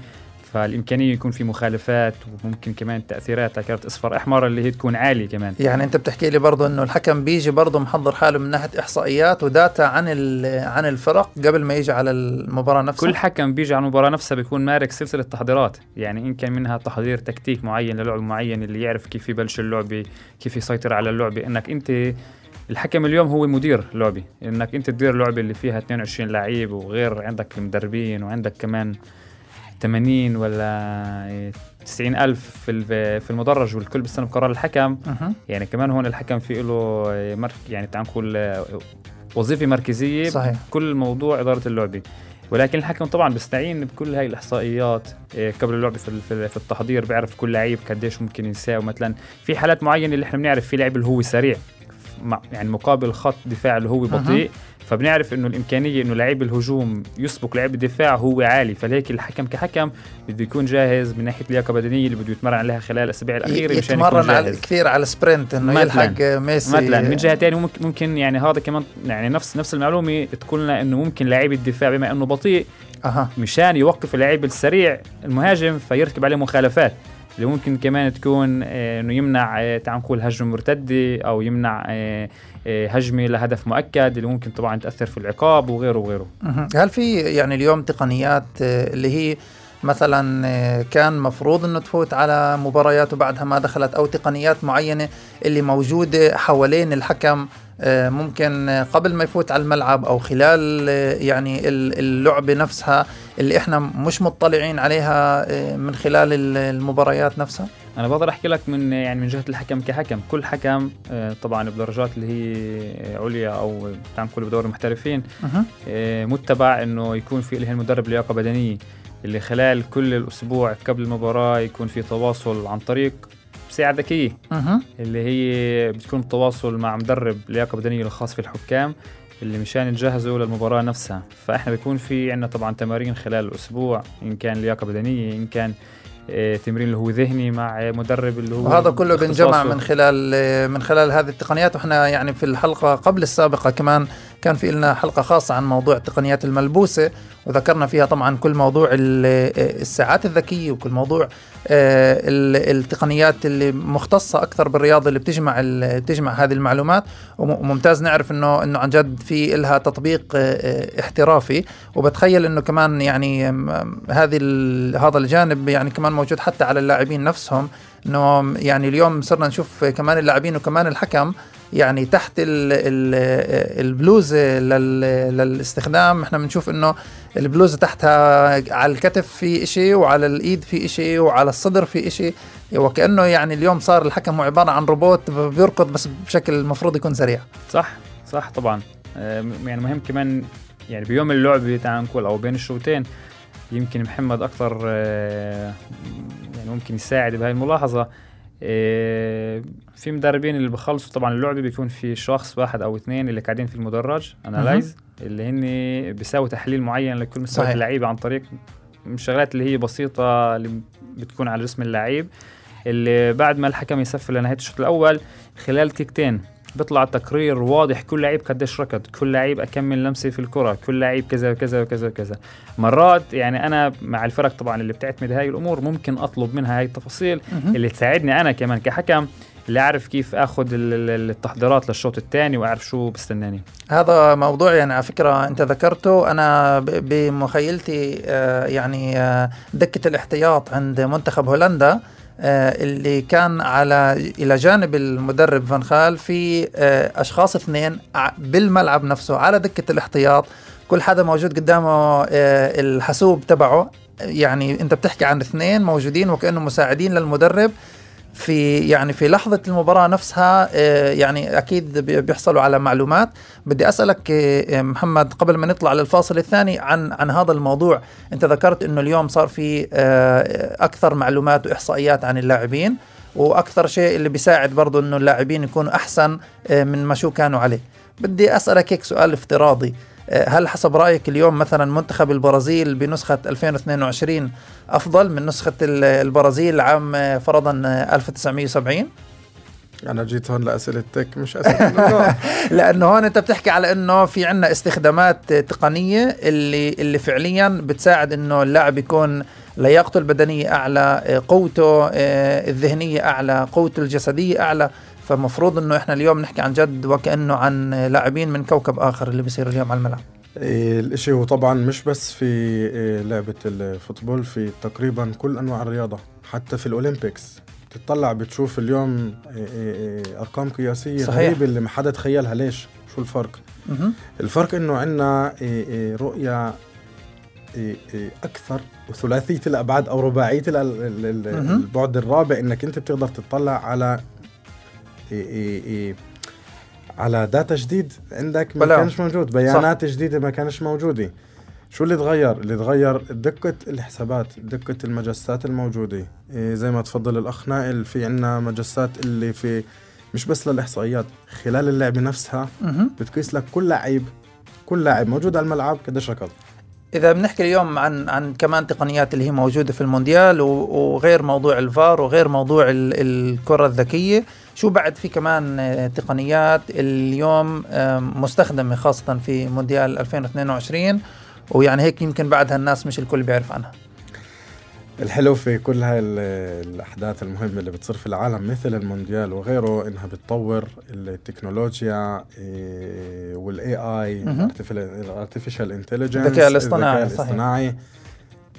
فالإمكانية يكون في مخالفات وممكن كمان تأثيرات لكارت اصفر أحمر اللي هي تكون عالية كمان. يعني أنت بتحكي لي برضه إنه الحكم بيجي برضه محضر حاله من ناحية إحصائيات وداتا عن عن الفرق قبل ما يجي على المباراة نفسها. كل حكم بيجي على المباراة نفسها بيكون مارك سلسلة تحضيرات يعني إن كان منها تحضير تكتيك معين للعب معين اللي يعرف كيف يبلش اللعبه كيف يسيطر على اللعبه إنك أنت الحكم اليوم هو مدير لعبه إنك أنت تدير لعبه اللي فيها 22 لعيب وغير عندك مدربين وعندك كمان 80 ولا 90 ألف في في المدرج والكل بيستلم قرار الحكم. أه. يعني كمان هون الحكم في له مرك يعني تعال نقول وظيفة مركزية صحيح. كل موضوع إدارة اللعبة ولكن الحكم طبعا بيستعين بكل هاي الإحصائيات إيه، قبل اللعبه في في التحضير بيعرف كل لعيب قديش ممكن يساوي مثلا في حالات معينة اللي إحنا بنعرف في لعيب اللي هو سريع يعني مقابل خط دفاع اللي هو بطيء فبنعرف إنه الإمكانية إنه لعيب الهجوم يسبق لعيب الدفاع هو عالي فلهيك الحكم كحكم بده يكون جاهز من ناحية اللياقة البدنية اللي بده يتمرن عليها خلال الأسابيع الأخيرة مشان يتمرن على كثير على سبرنت إنه يلحق ميسي. مثلا من جهة ثانية ممكن يعني هذا كمان يعني نفس نفس المعلومة تقول لنا إنه ممكن لعيب الدفاع بما إنه بطيء أه. مشان يوقف اللعيب السريع المهاجم فيرتكب عليه مخالفات اللي ممكن كمان تكون آه، إنه يمنع آه، تعال نقول هجمة مرتدة أو يمنع آه، هجمة لهدف مؤكد اللي ممكن طبعا تأثر في العقاب وغيره وغيره. هل في يعني اليوم تقنيات اللي هي مثلا كان مفروض إنه تفوت على مباريات وبعدها ما دخلت أو تقنيات معينة اللي موجودة حوالين الحكم آه، ممكن قبل ما يفوت على الملعب أو خلال آه، يعني اللعبة نفسها اللي إحنا مش مطلعين عليها آه، من خلال المباريات نفسها؟ أنا بقدر أحكي لك من يعني من جهة الحكم كحكم. كل حكم طبعا بدرجات اللي هي عليا أو تعال نقول بدور المحترفين متبع إنه يكون في له المدرب لياقة بدنية اللي خلال كل الأسبوع قبل المباراة يكون في تواصل عن طريق ساعة ذكية. أه. اللي هي بتكون بتواصل مع مدرب لياقة بدنية الخاص في الحكام اللي مشان يجهزوا للمباراة نفسها. فإحنا بيكون في عنا طبعا تمارين خلال الأسبوع إن كان لياقة بدنية إن كان آه، تمرين اللي هو ذهني مع مدرب اللي هو وهذا كله بنجمع من خلال من خلال هذه التقنيات. وإحنا يعني في الحلقة قبل السابقة كمان كان في لنا حلقة خاصة عن موضوع التقنيات الملبوسة وذكرنا فيها طبعا كل موضوع الساعات الذكية وكل موضوع آه، التقنيات اللي مختصة أكثر بالرياضة اللي بتجمع بتجمع هذه المعلومات. وممتاز نعرف انه إنه عن جد في لها تطبيق آه، احترافي. وبتخيل إنه كمان يعني هذه هذا الجانب يعني كمان موجود حتى على اللاعبين نفسهم. إنه يعني اليوم صرنا نشوف كمان اللاعبين وكمان الحكم يعني تحت البلوزه للاستخدام. إحنا بنشوف إنه البلوزه تحتها على الكتف في إشي وعلى الإيد في إشي وعلى الصدر في إشي. وكأنه يعني اليوم صار الحكم عبارة عن روبوت بيركض بس بشكل المفروض يكون سريع. صح صح طبعا. آه، يعني مهم كمان يعني بيوم اللعبه تعال نقول أو بين الشوطين يمكن محمد أكثر آه، يعني ممكن يساعد بهاي الملاحظة. آه، في مدربين اللي بخلصوا طبعا اللعبه بيكون في شخص واحد أو اثنين اللي قاعدين في المدرج انالايز اللي هن بيساوي تحليل معين لكل مستوى اللعيبة عن طريق الشغلات اللي هي بسيطة اللي بتكون على جسم اللعيب. اللي بعد ما الحكم يسفل لنهاية الشوط الأول خلال دقيقتين بيطلع تقرير واضح كل لعيب قديش ركض كل لعيب أكمل لمسة في الكرة كل لعيب كذا وكذا وكذا وكذا. مرات يعني أنا مع الفرق طبعا اللي بتعتمد هاي الأمور ممكن أطلب منها هاي التفاصيل اللي تساعدني أنا كمان كحكم اللي أعرف كيف آخذ التحضيرات للشوط الثاني وأعرف شو بستناني. هذا موضوع يعني على فكرة أنت ذكرته. أنا بمخيلتي آه، يعني آه، دكة الاحتياط عند منتخب هولندا آه، اللي كان على إلى جانب المدرب فان خال في أشخاص اثنين بالملعب نفسه على دكة الاحتياط. كل حدا موجود قدامه الحاسوب تبعه. يعني أنت بتحكي عن اثنين موجودين وكانه مساعدين للمدرب. في يعني في لحظة المباراة نفسها آه، يعني أكيد بيحصلوا على معلومات. بدي أسألك آه، محمد قبل ما نطلع للفاصل الثاني عن عن هذا الموضوع أنت ذكرت أنه اليوم صار في آه، أكثر معلومات وإحصائيات عن اللاعبين وأكثر شيء اللي بيساعد برضو أنه اللاعبين يكونوا أحسن من ما شو كانوا عليه. بدي أسألك هيك سؤال افتراضي. آه، هل حسب رأيك اليوم مثلا منتخب البرازيل بنسخة 2022 أفضل من نسخة البرازيل عام آه، فرضا 1970 أنا جيت هون لأسئلة تك مش أسئلة لأنه هون أنت بتحكي على إنه في عندنا استخدامات تقنية اللي اللي فعليا بتساعد إنه اللاعب يكون لياقته البدنية أعلى قوته آه، الذهنية أعلى قوته الجسدية أعلى. فمفروض إنه إحنا اليوم نحكي عن جد وكأنه عن لاعبين من كوكب آخر اللي بيصير اليوم على الملعب. إيه، الإشي هو طبعا مش بس في إيه، لعبة الفوتبول في تقريبا كل أنواع الرياضة حتى في الأولمبيكس. تطلع بتشوف اليوم إيه، أرقام قياسية صحيح. غريبة اللي ما حدا تخيلها. ليش؟ شو الفرق؟ الفرق إنه عندنا رؤية أكثر وثلاثية الأبعاد أو رباعية البعد الرابع إنك أنت بتقدر تطلع على على داتا جديد عندك ما كانش موجود بيانات صح. جديدة ما كانش موجودة. شو اللي تغير؟ اللي تغير دقة الحسابات دقة المجسات الموجودة. إيه زي ما تفضل الأخ نائل في عنا مجسات اللي في مش بس للإحصائيات خلال اللعبة نفسها بتقيس لك كل لعيب كل لاعب موجود على الملعب قديش ركض. إذا بنحكي اليوم عن عن كمان تقنيات اللي هي موجودة في المونديال وغير موضوع الفار وغير موضوع الكرة الذكية شو بعد في كمان آه، تقنيات اليوم مستخدمة خاصة في مونديال 2022 ويعني هيك يمكن بعدها الناس مش الكل بيعرف عنها. الحلو في كل هاي الأحداث المهمة اللي بتصير في العالم مثل المونديال وغيره إنها بتطور التكنولوجيا وال AI ال artificial intelligence الذكاء الاصطناعي الذكاء الاصطناعي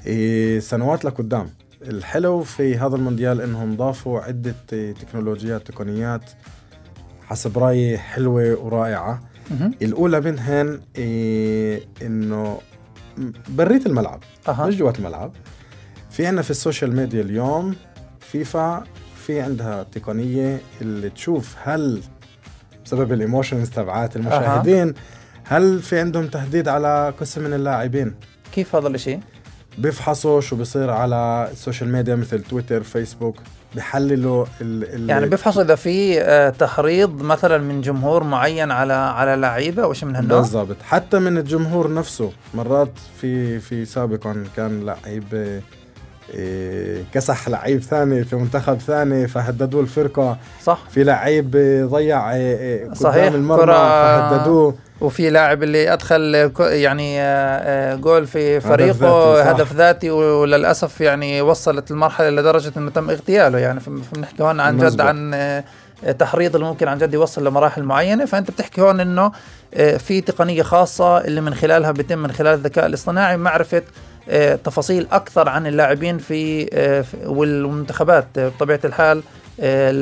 إيه، سنوات لقدام. الحلو في هذا المونديال إنهم ضافوا عدة تكنولوجيات تقنيات حسب رأيي حلوة ورائعة. الأولى منهن إيه إنه بريت الملعب أه. مش جوات الملعب. في عنا في ال social media اليوم فيفا في عندها تقنية اللي تشوف هل بسبب ال emotions تبعات المشاهدين أه. هل في عندهم تهديد على قسم من اللاعبين. كيف هذا الشيء بيفحصوا شو بيصير على ال social media مثل تويتر فيسبوك بحللوا ال ال يعني بيفحصوا إذا في آه، تحريض مثلا من جمهور معين على على لعيبة أو شيء من هالنوع؟ بالضبط. حتى من الجمهور نفسه. مرات في في سابقا كان لعيب إيه، كسح لعيب ثاني في منتخب ثاني فهددوه الفرقة. صح. في لعيب ضيع إيه، إيه، صحيح. المرمى فهددوه. وفي لاعب اللي أدخل يعني آه، آه، جول في فريقه هدف ذاتي وللأسف يعني وصلت المرحله لدرجة إنه تم اغتياله. يعني فبنحكي هون عن جد عن آه، تحريض اللي ممكن عن جد يوصل لمراحل معينة. فأنت بتحكي هون إنه في تقنية خاصة اللي من خلالها بيتم من خلال الذكاء الاصطناعي معرفة تفاصيل أكثر عن اللاعبين في والمنتخبات. بطبيعة الحال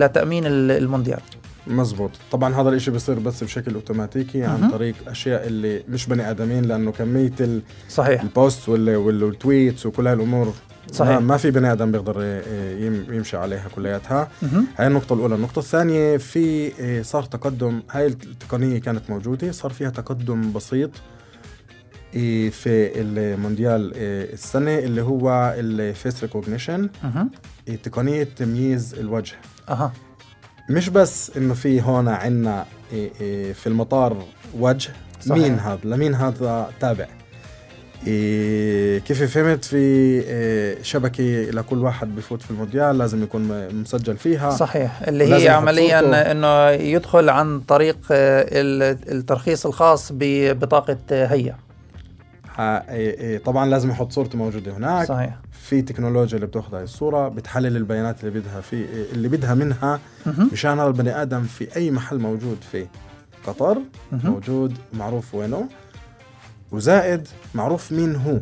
لتأمين المونديال. مزبوط. طبعا هذا الإشي بيصير بس بشكل أوتوماتيكي عن طريق أشياء اللي مش بني آدمين لأنه كمية ال صحيح. ال posts وال tweets وكل هالأمور صحيح. ما في بني آدم بيقدر يمشي عليها كلياتها. هاي النقطة الأولى، النقطة الثانية في آه، صار تقدم هاي التقنية كانت موجودة صار فيها تقدم بسيط آه، في المونديال آه، السنة اللي هو ال face recognition تقنية تمييز الوجه. أها. مش بس إنه في هون عنا إيه، إيه، في المطار وجه صحيح. مين هذا؟ لمين هذا تابع؟ إيه كيف فهمت؟ في إيه شبكة لكل واحد بفوت في المونديال لازم يكون مسجل فيها. صحيح. اللي هي عمليا إنه يدخل عن طريق الترخيص الخاص ببطاقة هيئة. طبعا لازم يحط صورته موجودة هناك. صحيح. في تكنولوجيا اللي بتأخذ هاي الصورة بتحلل البيانات اللي بدها في اللي بدها منها مشان هذا البني آدم في أي محل موجود في قطر موجود معروف وينه وزائد معروف مين هو.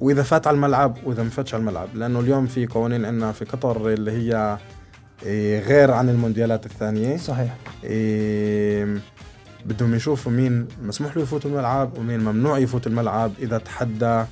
وإذا فات على الملعب وإذا ما فاتش على الملعب. لأنه اليوم في قوانين عندنا في قطر اللي هي إيه، غير عن المونديالات الثانية. صحيح. بدهم يشوفوا مين مسموح له يفوت الملعب ومين ممنوع يفوت الملعب إذا تحدى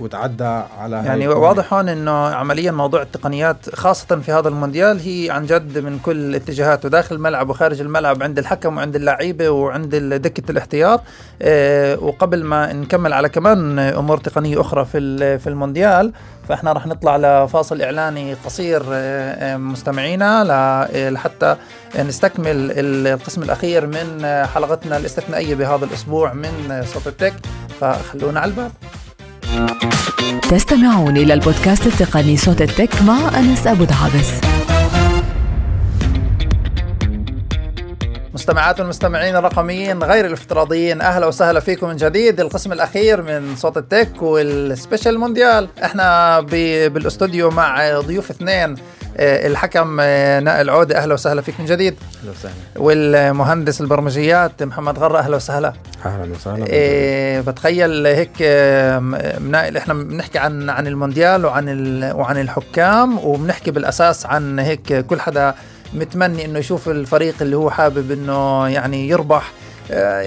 وتعدى على يعني هاي واضح هون إنه عمليا موضوع التقنيات خاصة في هذا المونديال هي عن جد من كل الاتجاهات وداخل الملعب وخارج الملعب عند الحكم وعند اللعيبة وعند دكة الاحتياط. آه وقبل ما نكمل على كمان أمور تقنية أخرى في في المونديال فإحنا راح نطلع لفاصل إعلاني قصير آه، آه، مستمعينا لحتى نستكمل القسم الأخير من حلقتنا الاستثنائية بهذا الأسبوع من صوت التك. فخلونا على الباب. تستمعون إلى البودكاست التقني صوت التك مع أنس أبو دعابس مستمعات والمستمعين الرقميين غير الافتراضيين أهلا وسهلا فيكم من جديد. القسم الأخير من صوت التك والسبيشال مونديال. إحنا بالأستوديو مع ضيوف اثنين. الحكم آه، نائل عودة أهلا وسهلا فيك من جديد. أهلا وسهلا. والمهندس البرمجيات محمد غرة أهلا وسهلا. أهلا وسهلا. إيه بتخيل هيك آه، نائل إحنا بنحكي عن عن المونديال وعن وعن الحكام وبنحكي بالأساس عن هيك كل حدا متمني إنه يشوف الفريق اللي هو حابب إنه يعني يربح. آه،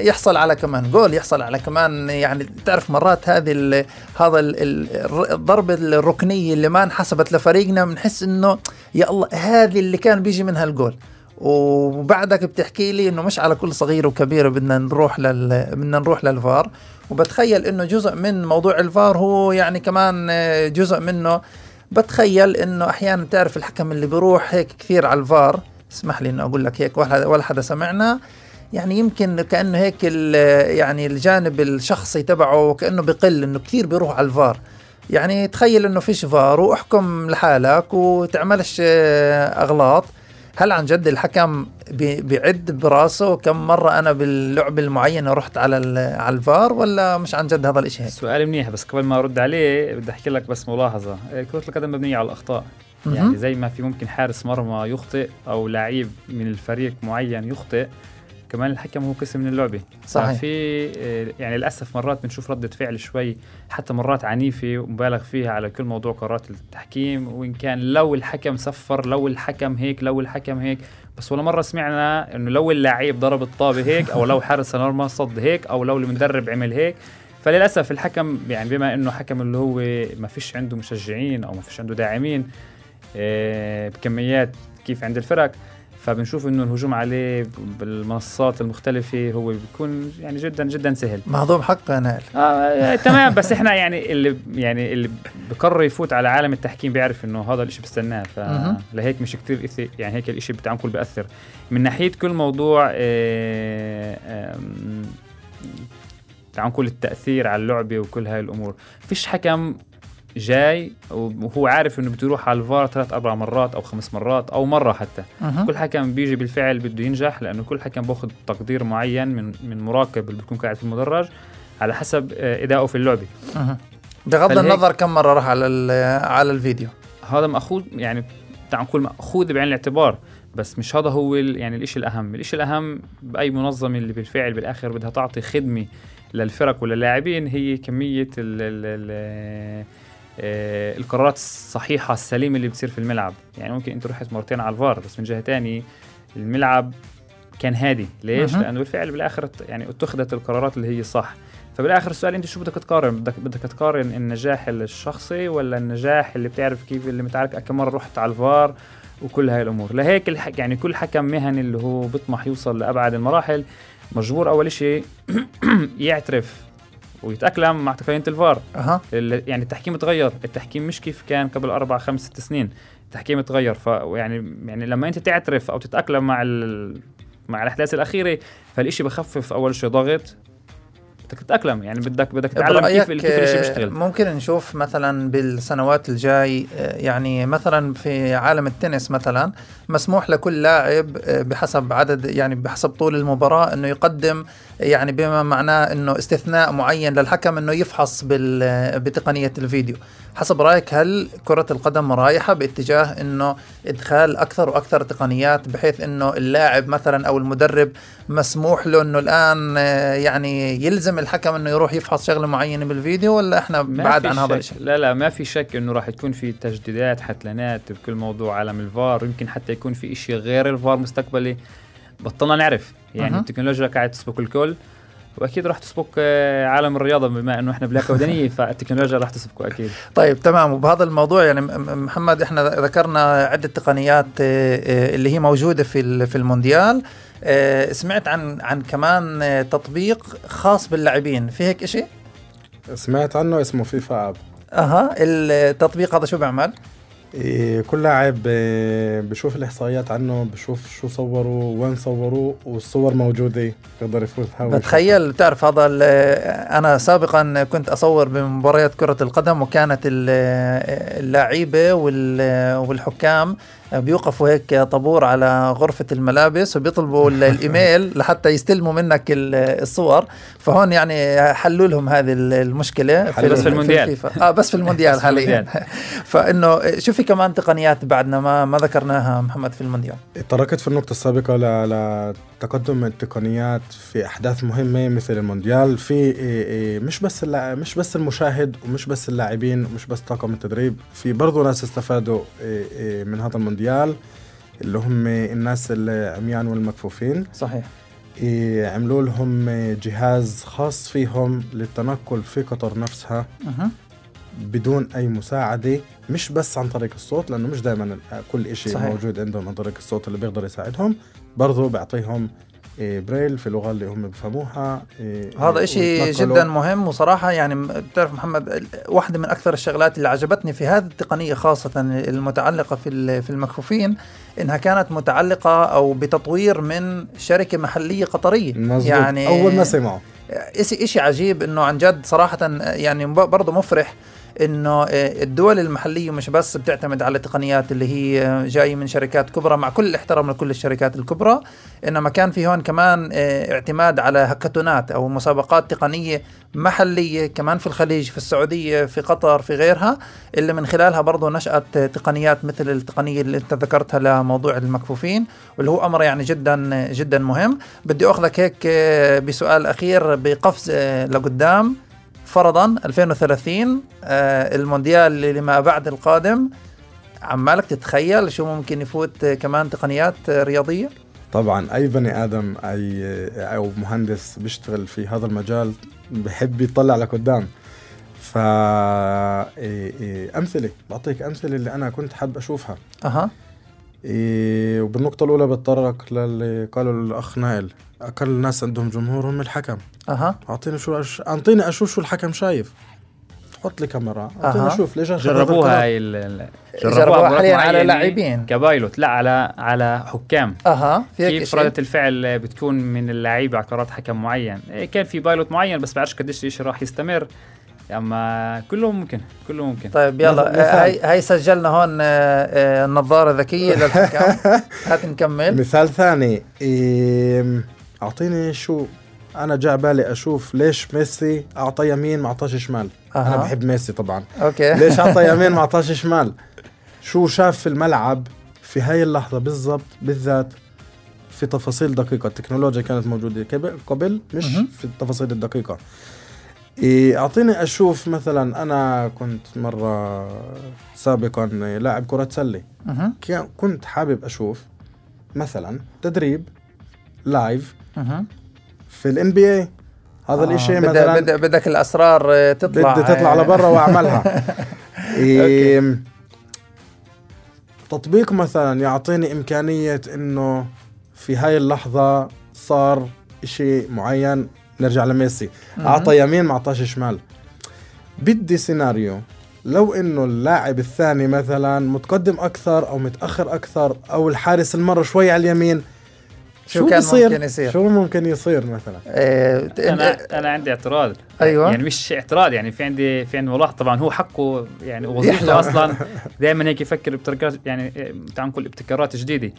يحصل على كمان جول يحصل على كمان يعني تعرف مرات هذه هذا الضربة الركنية اللي ما انحسبت لفريقنا بنحس إنه يا الله هذه اللي كان بيجي منها الجول. وبعدك بتحكي لي إنه مش على كل صغير وكبير بدنا نروح لل بدنا نروح للفار. وبتخيل إنه جزء من موضوع الفار هو يعني كمان آه، جزء منه. بتخيل إنه أحيانا تعرف الحكم اللي بيروح هيك كثير على الفار. اسمح لي إنه أقول لك هيك ولا حدا سمعنا. يعني يمكن كأنه هيك يعني الجانب الشخصي تبعه كانه بقل إنه كثير بيروح على الفار. يعني تخيل إنه فيش فار واحكم لحالك وتعملش أغلاط. هل عن جد الحكم بيعد براسه كم مرة أنا باللعبة المعينة رحت على على الفار ولا مش عن جد هذا الإشي هيك؟ سؤال منيح بس قبل ما أرد عليه بدي أحكي لك بس ملاحظة. إيه، كرة القدم مبنية على الأخطاء. يعني زي ما في ممكن حارس مرمى يخطئ أو لعيب من الفريق معين يخطئ كمان الحكم هو قسم من اللعبة. صحيح. في آه، يعني للأسف مرات بنشوف ردة فعل شوي حتى مرات عنيفة ومبالغ فيها على كل موضوع قرارات التحكيم وإن كان لو الحكم صفر لو الحكم هيك لو الحكم هيك. بس ولا مرة سمعنا إنه لو اللاعب ضرب الطابة هيك أو لو حارس المرمى صد هيك أو لو المدرب عمل هيك. فللأسف الحكم يعني بما إنه حكم اللي هو ما فيش عنده مشجعين أو ما فيش عنده داعمين آه، بكميات كيف عند الفرق فبنشوف إنه الهجوم عليه بالمنصات المختلفة هو بيكون يعني جدا جدا سهل. مهضوم حق يا نائل. آه, آه تمام بس إحنا يعني اللي يعني اللي بقرر يفوت على عالم التحكيم بيعرف إنه هذا الشيء بستناه. فلهيك مش كثير يعني هيك الشيء بتاع كل بيأثر. من ناحية كل موضوع آه آه تعال نقول التأثير على اللعبة وكل هاي الأمور. فيش حكم جاي وهو عارف إنه بده يروح على الفار ثلاث أربع مرات أو خمس مرات أو مرة حتى. أه. كل حكم بيجي بالفعل بده ينجح لأنه كل حكم بأخذ تقدير معين من من مراقب اللي بيكون قاعد في المدرج على حسب آه، إدائه في اللعبة. أه. بغض النظر كم مرة راح على على الفيديو. هذا مأخوذ يعني تعال نقول مأخوذ بعين الاعتبار بس مش هذا هو يعني الشيء الأهم. الشيء الأهم بأي منظمة اللي بالفعل بالآخر بدها تعطي خدمة للفرق وللاعبين هي كمية ال ال ال القرارات الصحيحة السليمة اللي بتصير في الملعب. يعني ممكن أنت رحت مرتين على الفار بس من جهة تانية الملعب كان هادي. ليش؟ لأنه بالفعل بالآخر يعني اتخذت القرارات اللي هي صح. فبالآخر السؤال أنت شو بدك تقارن؟ بدك بدك تقارن النجاح الشخصي ولا النجاح اللي بتعرف كيف اللي متعرف كم مرة رحت على الفار؟ وكل هاي الأمور. لهيك الحك يعني كل حكم مهني اللي هو بيطمح يوصل لأبعد المراحل مجبور أول شيء يعترف ويتأقلم مع تقنية الفار. أه. يعني التحكيم تغير التحكيم مش كيف كان قبل أربع خمس ست سنين. التحكيم تغير فيعني يعني لما أنت تعترف أو تتأقلم مع مع الأحداث الأخيرة فالشيء بخفف أول شيء ضغط بدك تتأقلم يعني بدك بدك تتعلم كيف كيف الشيء بيشتغل. ممكن نشوف مثلا بالسنوات الجاي يعني مثلا في عالم التنس مثلا مسموح لكل لاعب بحسب عدد يعني بحسب طول المباراة إنه يقدم يعني بما معناه إنه استثناء معين للحكم إنه يفحص بتقنية الفيديو. حسب رأيك هل كرة القدم رايحه باتجاه إنه إدخال أكثر وأكثر تقنيات بحيث إنه اللاعب مثلا أو المدرب مسموح له إنه الآن يعني يلزم الحكم إنه يروح يفحص شغلة معينة بالفيديو ولا إحنا بعد عن هذا الشيء لا لا ما في شك إنه راح يكون في تجديدات حتلانات بكل موضوع عالم الفار يمكن حتى يكون في شيء غير الفار مستقبلي بطلنا نعرف. يعني أه. التكنولوجيا قاعد تسبق الكل. وأكيد راح تسبق آه، عالم الرياضة بما إنه إحنا بلياقه بدنيه فالتكنولوجيا راح تسبقه أكيد. طيب تمام. وبهذا الموضوع يعني م- م- محمد إحنا ذكرنا عدة تقنيات آه، آه، اللي هي موجودة في ال- في المونديال. سمعت عن عن كمان تطبيق خاص باللاعبين. في هيك شيء سمعت عنه اسمه فيفا آب. أها. التطبيق هذا شو بيعمل؟ كل لاعب إيه بشوف الإحصائيات عنه بشوف شو صوروا وين صوروا والصور موجودة بيقدر يفوتها. بتخيل تعرف هذا ال- أنا سابقا كنت أصور بمباريات كرة القدم وكانت ال- اللعيبة وال- والحكام بيوقفوا هيك طابور على غرفة الملابس وبيطلبوا ال- الإيميل لحتى يستلموا منك ال- الصور فهون يعني حلوا لهم هذه ال- المشكلة حلوا بس في ال- المونديال. الفيفا. آه بس في المونديال بس في حاليا المونديال. فإنه شو في كمان تقنيات بعدنا ما ما ذكرناها محمد في المونديال تركت في النقطة السابقة ل- لتقدم التقنيات في أحداث مهمة مثل المونديال في إيه إيه مش بس مش بس المشاهد ومش بس اللاعبين ومش بس طاقم التدريب في برضو ناس استفادوا إيه من هذا المونديال اللي هم الناس العميان والمكفوفين صحيح عملوا لهم جهاز خاص فيهم للتنقل في قطر نفسها مه. بدون أي مساعدة مش بس عن طريق الصوت لأنه مش دائما كل شيء. موجود عندهم عن طريق الصوت اللي بيقدر يساعدهم برضه بيعطيهم إيه، بريل في اللغة اللي هم بفهموها إيه، هذا إشي ويتنقلوا. جدا مهم وصراحة يعني بتعرف محمد واحدة من أكثر الشغلات اللي عجبتني في هذه التقنية خاصة المتعلقة في في المكفوفين إنها كانت متعلقة أو بتطوير من شركة محلية قطرية مزبوط. يعني أول ما سمعوا إشي إشي عجيب إنه عن جد صراحة يعني برضه مفرح إنه الدول المحلية مش بس بتعتمد على تقنيات اللي هي جاية من شركات كبرى مع كل الاحترام لكل الشركات الكبرى إنما كان في هون كمان آه، اعتماد على هكاتونات أو مسابقات تقنية محلية كمان في الخليج في السعودية في قطر في غيرها اللي من خلالها برضه نشأت تقنيات مثل التقنية اللي أنت ذكرتها لموضوع المكفوفين واللي هو أمر يعني جدا جدا مهم. بدي أخذك هيك آه، بسؤال أخير بقفز لقدام. فرضا 2030 آه، المونديال اللي لما بعد القادم. عمالك تتخيل شو ممكن يفوت آه، كمان تقنيات آه، رياضية؟ طبعا أي بني آدم أي أو مهندس بيشتغل في هذا المجال بحب يطلع لقدام ف أمثلة بعطيك أمثلة اللي أنا كنت حاب أشوفها. أها. إيه وبالنقطة الأولى بتطرق للي قاله الأخ نائل أقل الناس عندهم جمهور هم الحكم. أها. أعطيني شو أش... أعطيني أشوف شو الحكم شايف. حط لي كاميرا. أعطيني أها. أشوف ليش جربوها؟ هاي ال- جربوها بمباريات حاليا على لاعبين. كبايلوت. لا على على حكام. أها. كيف شيء ردة الفعل بتكون من اللعيبة على قرارات حكم معين؟ إيه كان في بايلوت معين بس بعرفش قديش الشيء راح يستمر. أما كله ممكن كله ممكن. طيب يلا. آه،. هاي هاي سجلنا هون آه، آه، النظاره ذكية للحكام. هات نكمل. مثال ثاني إيه... أعطيني شو أنا جاء بالي أشوف ليش ميسي أعطى يمين ما أعطاش شمال. أنا أها. بحب ميسي طبعا. أوكي. ليش أعطى يمين ما أعطاش شمال؟ شو شاف في الملعب في هاي اللحظة بالضبط بالذات في تفاصيل دقيقة؟ التكنولوجيا كانت موجودة قبل مش. في التفاصيل الدقيقة. إيه، أعطيني أشوف مثلا أنا كنت مرة سابقا لاعب كرة سلة مهم، كان- كنت حابب أشوف مثلا تدريب live في ال NBA هذا آه، الإشي بدأ- مثلا بدأ- بدك الأسرار آه، تطلع. بدي تطلع لبرا وأعملها. إيه تطبيق مثلا يعطيني إمكانية إنه في هاي اللحظة صار إشي معين نرجع لميسي. أعطى يمين ما أعطاش شمال. بدي سيناريو. لو إنه اللاعب الثاني مثلا متقدم أكثر أو متأخر أكثر أو الحارس المرة شوي على اليمين شو كان بيصير؟ ممكن يصير؟ شو ممكن يصير مثلا ت- أنا أنا عندي اعتراض أيوة. يعني مش اعتراض يعني في عندي في عندي ملاحظة طبعا هو حقه يعني. وظيفته أصلا دائما هيك يفكر بابتكارات يعني تعال نقول ابتكارات جديدة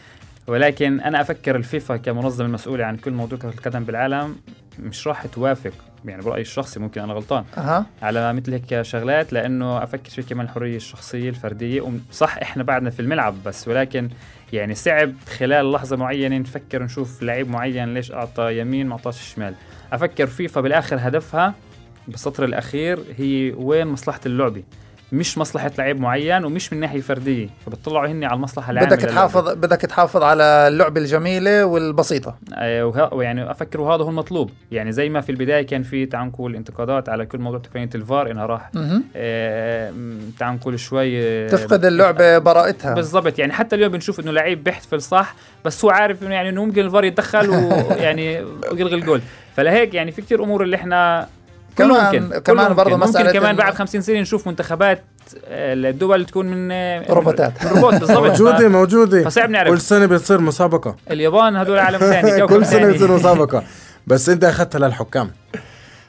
ولكن أنا أفكر الفيفا كمنظمة المسؤوله عن كل موضوع كره القدم بالعالم مش راح توافق يعني برأيي الشخصي ممكن أنا غلطان أها على مثل هيك شغلات لأنه أفكر في كمان الحرية الشخصية الفردية صح إحنا بعدنا في الملعب بس ولكن يعني صعب خلال لحظة معينة نفكر نشوف لعيب معين ليش اعطى يمين ما أعطاش شمال. أفكر فيفا بالآخر هدفها بالسطر الأخير هي وين مصلحة اللعبة. مش مصلحة لعيب معين ومش من ناحية فردية فبتطلعوا هن على المصلحة العامة بدك تحافظ بدك تحافظ على اللعبة الجميلة والبسيطة. آه ويعني أفكر وهذا هو المطلوب. يعني زي ما في البداية كان في تعال نقول انتقادات على كل موضوع تقنية الفار إنها راح آه تعال نقول شوي آه، تفقد اللعبة براءتها. بالضبط. يعني حتى اليوم بنشوف إنه لعيب بيحتفل صح بس هو عارف إنه يعني إنه ممكن الفار يتدخل ويعني ويلغي الجول. فلهيك يعني في كثير أمور اللي إحنا كمان ممكن. كمان برضه مسألة ممكن كمان بعد 50 سنة نشوف منتخبات آه، الدول تكون من آه، روبوتات. روبوت بالضبط. موجودة موجودة. فصعب نعرف. كل سنة بتصير مسابقة. اليابان هذول عالم ثاني. كل سنة بتصير مسابقة. بس انت أخذتها للحكام.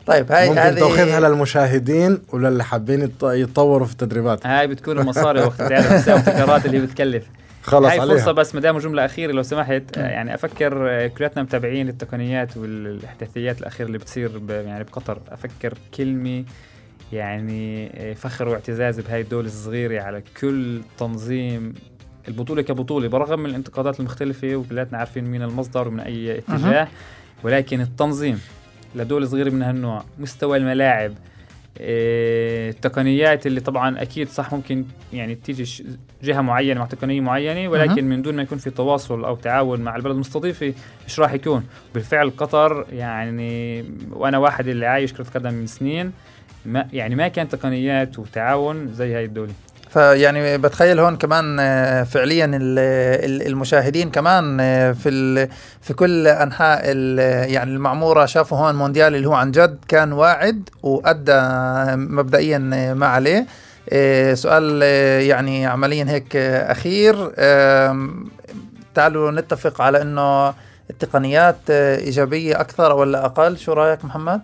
طيب هاي ممكن هذه تأخذها للمشاهدين وللي حابين يتطوروا في التدريبات. هاي بتكون المصاري وقت تعرف الابتكارات اللي بتكلف. خلص هاي فرصة بس ما دام جملة أخيرة لو سمحت يعني أفكر كلياتنا متابعين للتقنيات والإحداثيات الأخيرة اللي بتصير يعني بقطر. أفكر كلمة يعني فخر واعتزاز بهاي الدولة الصغيرة على كل تنظيم البطولة كبطولة برغم من الانتقادات المختلفة وكلاتنا عارفين مين المصدر ومن أي اتجاه ولكن التنظيم لدولة صغيرة من هالنوع مستوى الملاعب التقنيات اللي طبعا أكيد صح ممكن يعني تيجي جهة معينة مع تقنية معينة ولكن من دون ما يكون في تواصل أو تعاون مع البلد المستضيفة مش راح يكون؟ بالفعل قطر يعني وأنا واحد اللي عايش كرة قدم من سنين ما يعني ما كان تقنيات وتعاون زي هاي الدولة. فيعني بتخيل هون كمان آه، فعليا المشاهدين كمان آه، في في كل أنحاء يعني المعمورة شافوا هون مونديال اللي هو عن جد كان واعد وأدى مبدئيا ما عليه. آه، سؤال يعني عمليا هيك أخير. تعالوا نتفق على إنه التقنيات إيجابية أكثر ولا أقل. شو رأيك محمد؟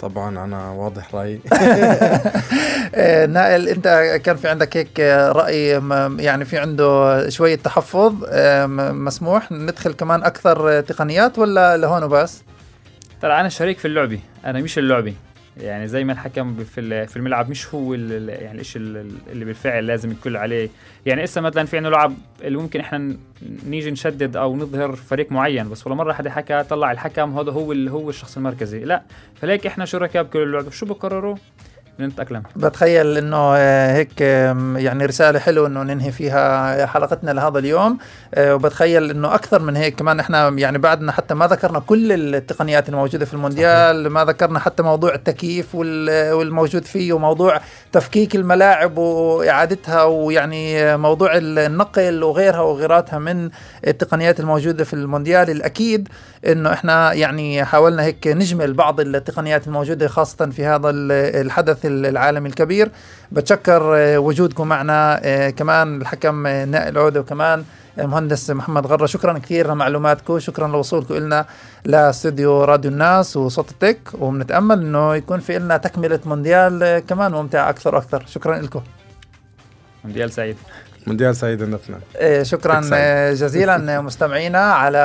طبعا أنا واضح رأيي. آه، نائل أنت كان في عندك هيك رأي يعني في عنده شوية تحفظ مسموح ندخل كمان أكثر تقنيات ولا لهون وبس؟ ترى أنا شريك في اللعبة أنا مش اللعبة. يعني زي ما الحكم في في الملعب مش هو يعني الشيء اللي بالفعل لازم الكل عليه. يعني إسا مثلا في عندنا لعب اللي ممكن إحنا نيجي نشدد أو نظهر فريق معين بس ولا مرة حدا حكى طلع الحكم هذا هو اللي هو الشخص المركزي. لا فليك إحنا شركاء بكل اللعب. شو بقرروا؟ نتأقلم. بتخيل إنه آه، هيك يعني رسالة حلوة إنه ننهي فيها حلقتنا لهذا اليوم. آه، وبتخيل إنه أكثر من هيك كمان إحنا يعني بعدنا حتى ما ذكرنا كل التقنيات الموجودة في المونديال ما ذكرنا حتى موضوع التكييف والموجود فيه وموضوع تفكيك الملاعب وإعادتها ويعني موضوع النقل وغيرها وغيراتها من التقنيات الموجودة في المونديال. الأكيد إنه إحنا يعني حاولنا هيك نجمل بعض التقنيات الموجودة خاصة في هذا الحدث العالمي الكبير. بتشكر آه، وجودكم معنا آه، كمان الحكم آه، نائل عودة وكمان المهندس محمد غرة. شكرا كثير لمعلوماتكم. شكرا لوصولكم لنا لاستوديو راديو الناس وصوت التك. وبنتأمل إنه يكون في لنا تكملة مونديال كمان ممتع أكثر وأكثر. شكرا لكم. مونديال سعيد. مونديال سعيد النتنا إيه، شكرا جزيلا مستمعينا على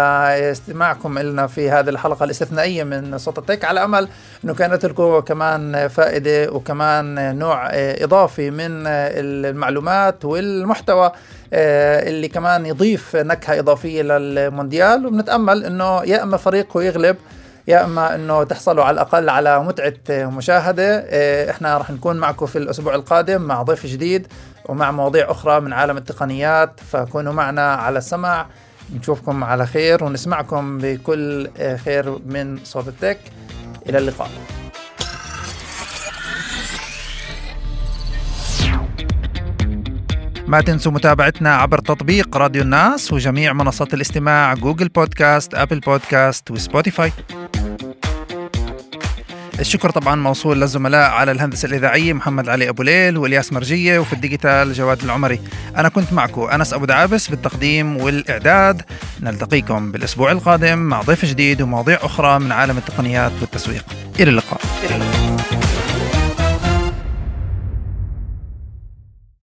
استماعكم لنا في هذه الحلقة الاستثنائية من صوت التك على أمل إنه كانت لكم كمان فائدة وكمان نوع إضافي من المعلومات والمحتوى آه، اللي كمان يضيف نكهة إضافية للمونديال. وبنتأمل إنه يا إما فريقه يغلب يا إما إنه تحصلوا على الأقل على متعة مشاهدة آه، إحنا راح نكون معكم في الأسبوع القادم مع ضيف جديد ومع مواضيع أخرى من عالم التقنيات فكونوا معنا على السمع نشوفكم على خير ونسمعكم بكل خير من صوت ال tech. إلى اللقاء. ما تنسوا متابعتنا عبر تطبيق راديو الناس وجميع منصات الاستماع Google Podcast Apple Podcast و Spotify. الشكر طبعا موصول للزملاء على الهندسة الإذاعية محمد علي أبو ليل والياس مرجية وفي ال digital جواد العمري. أنا كنت معكم أنس أبو دعابس بالتقديم والإعداد. نلتقيكم بالأسبوع القادم مع ضيف جديد ومواضيع أخرى من عالم التقنيات والتسويق. إلى اللقاء.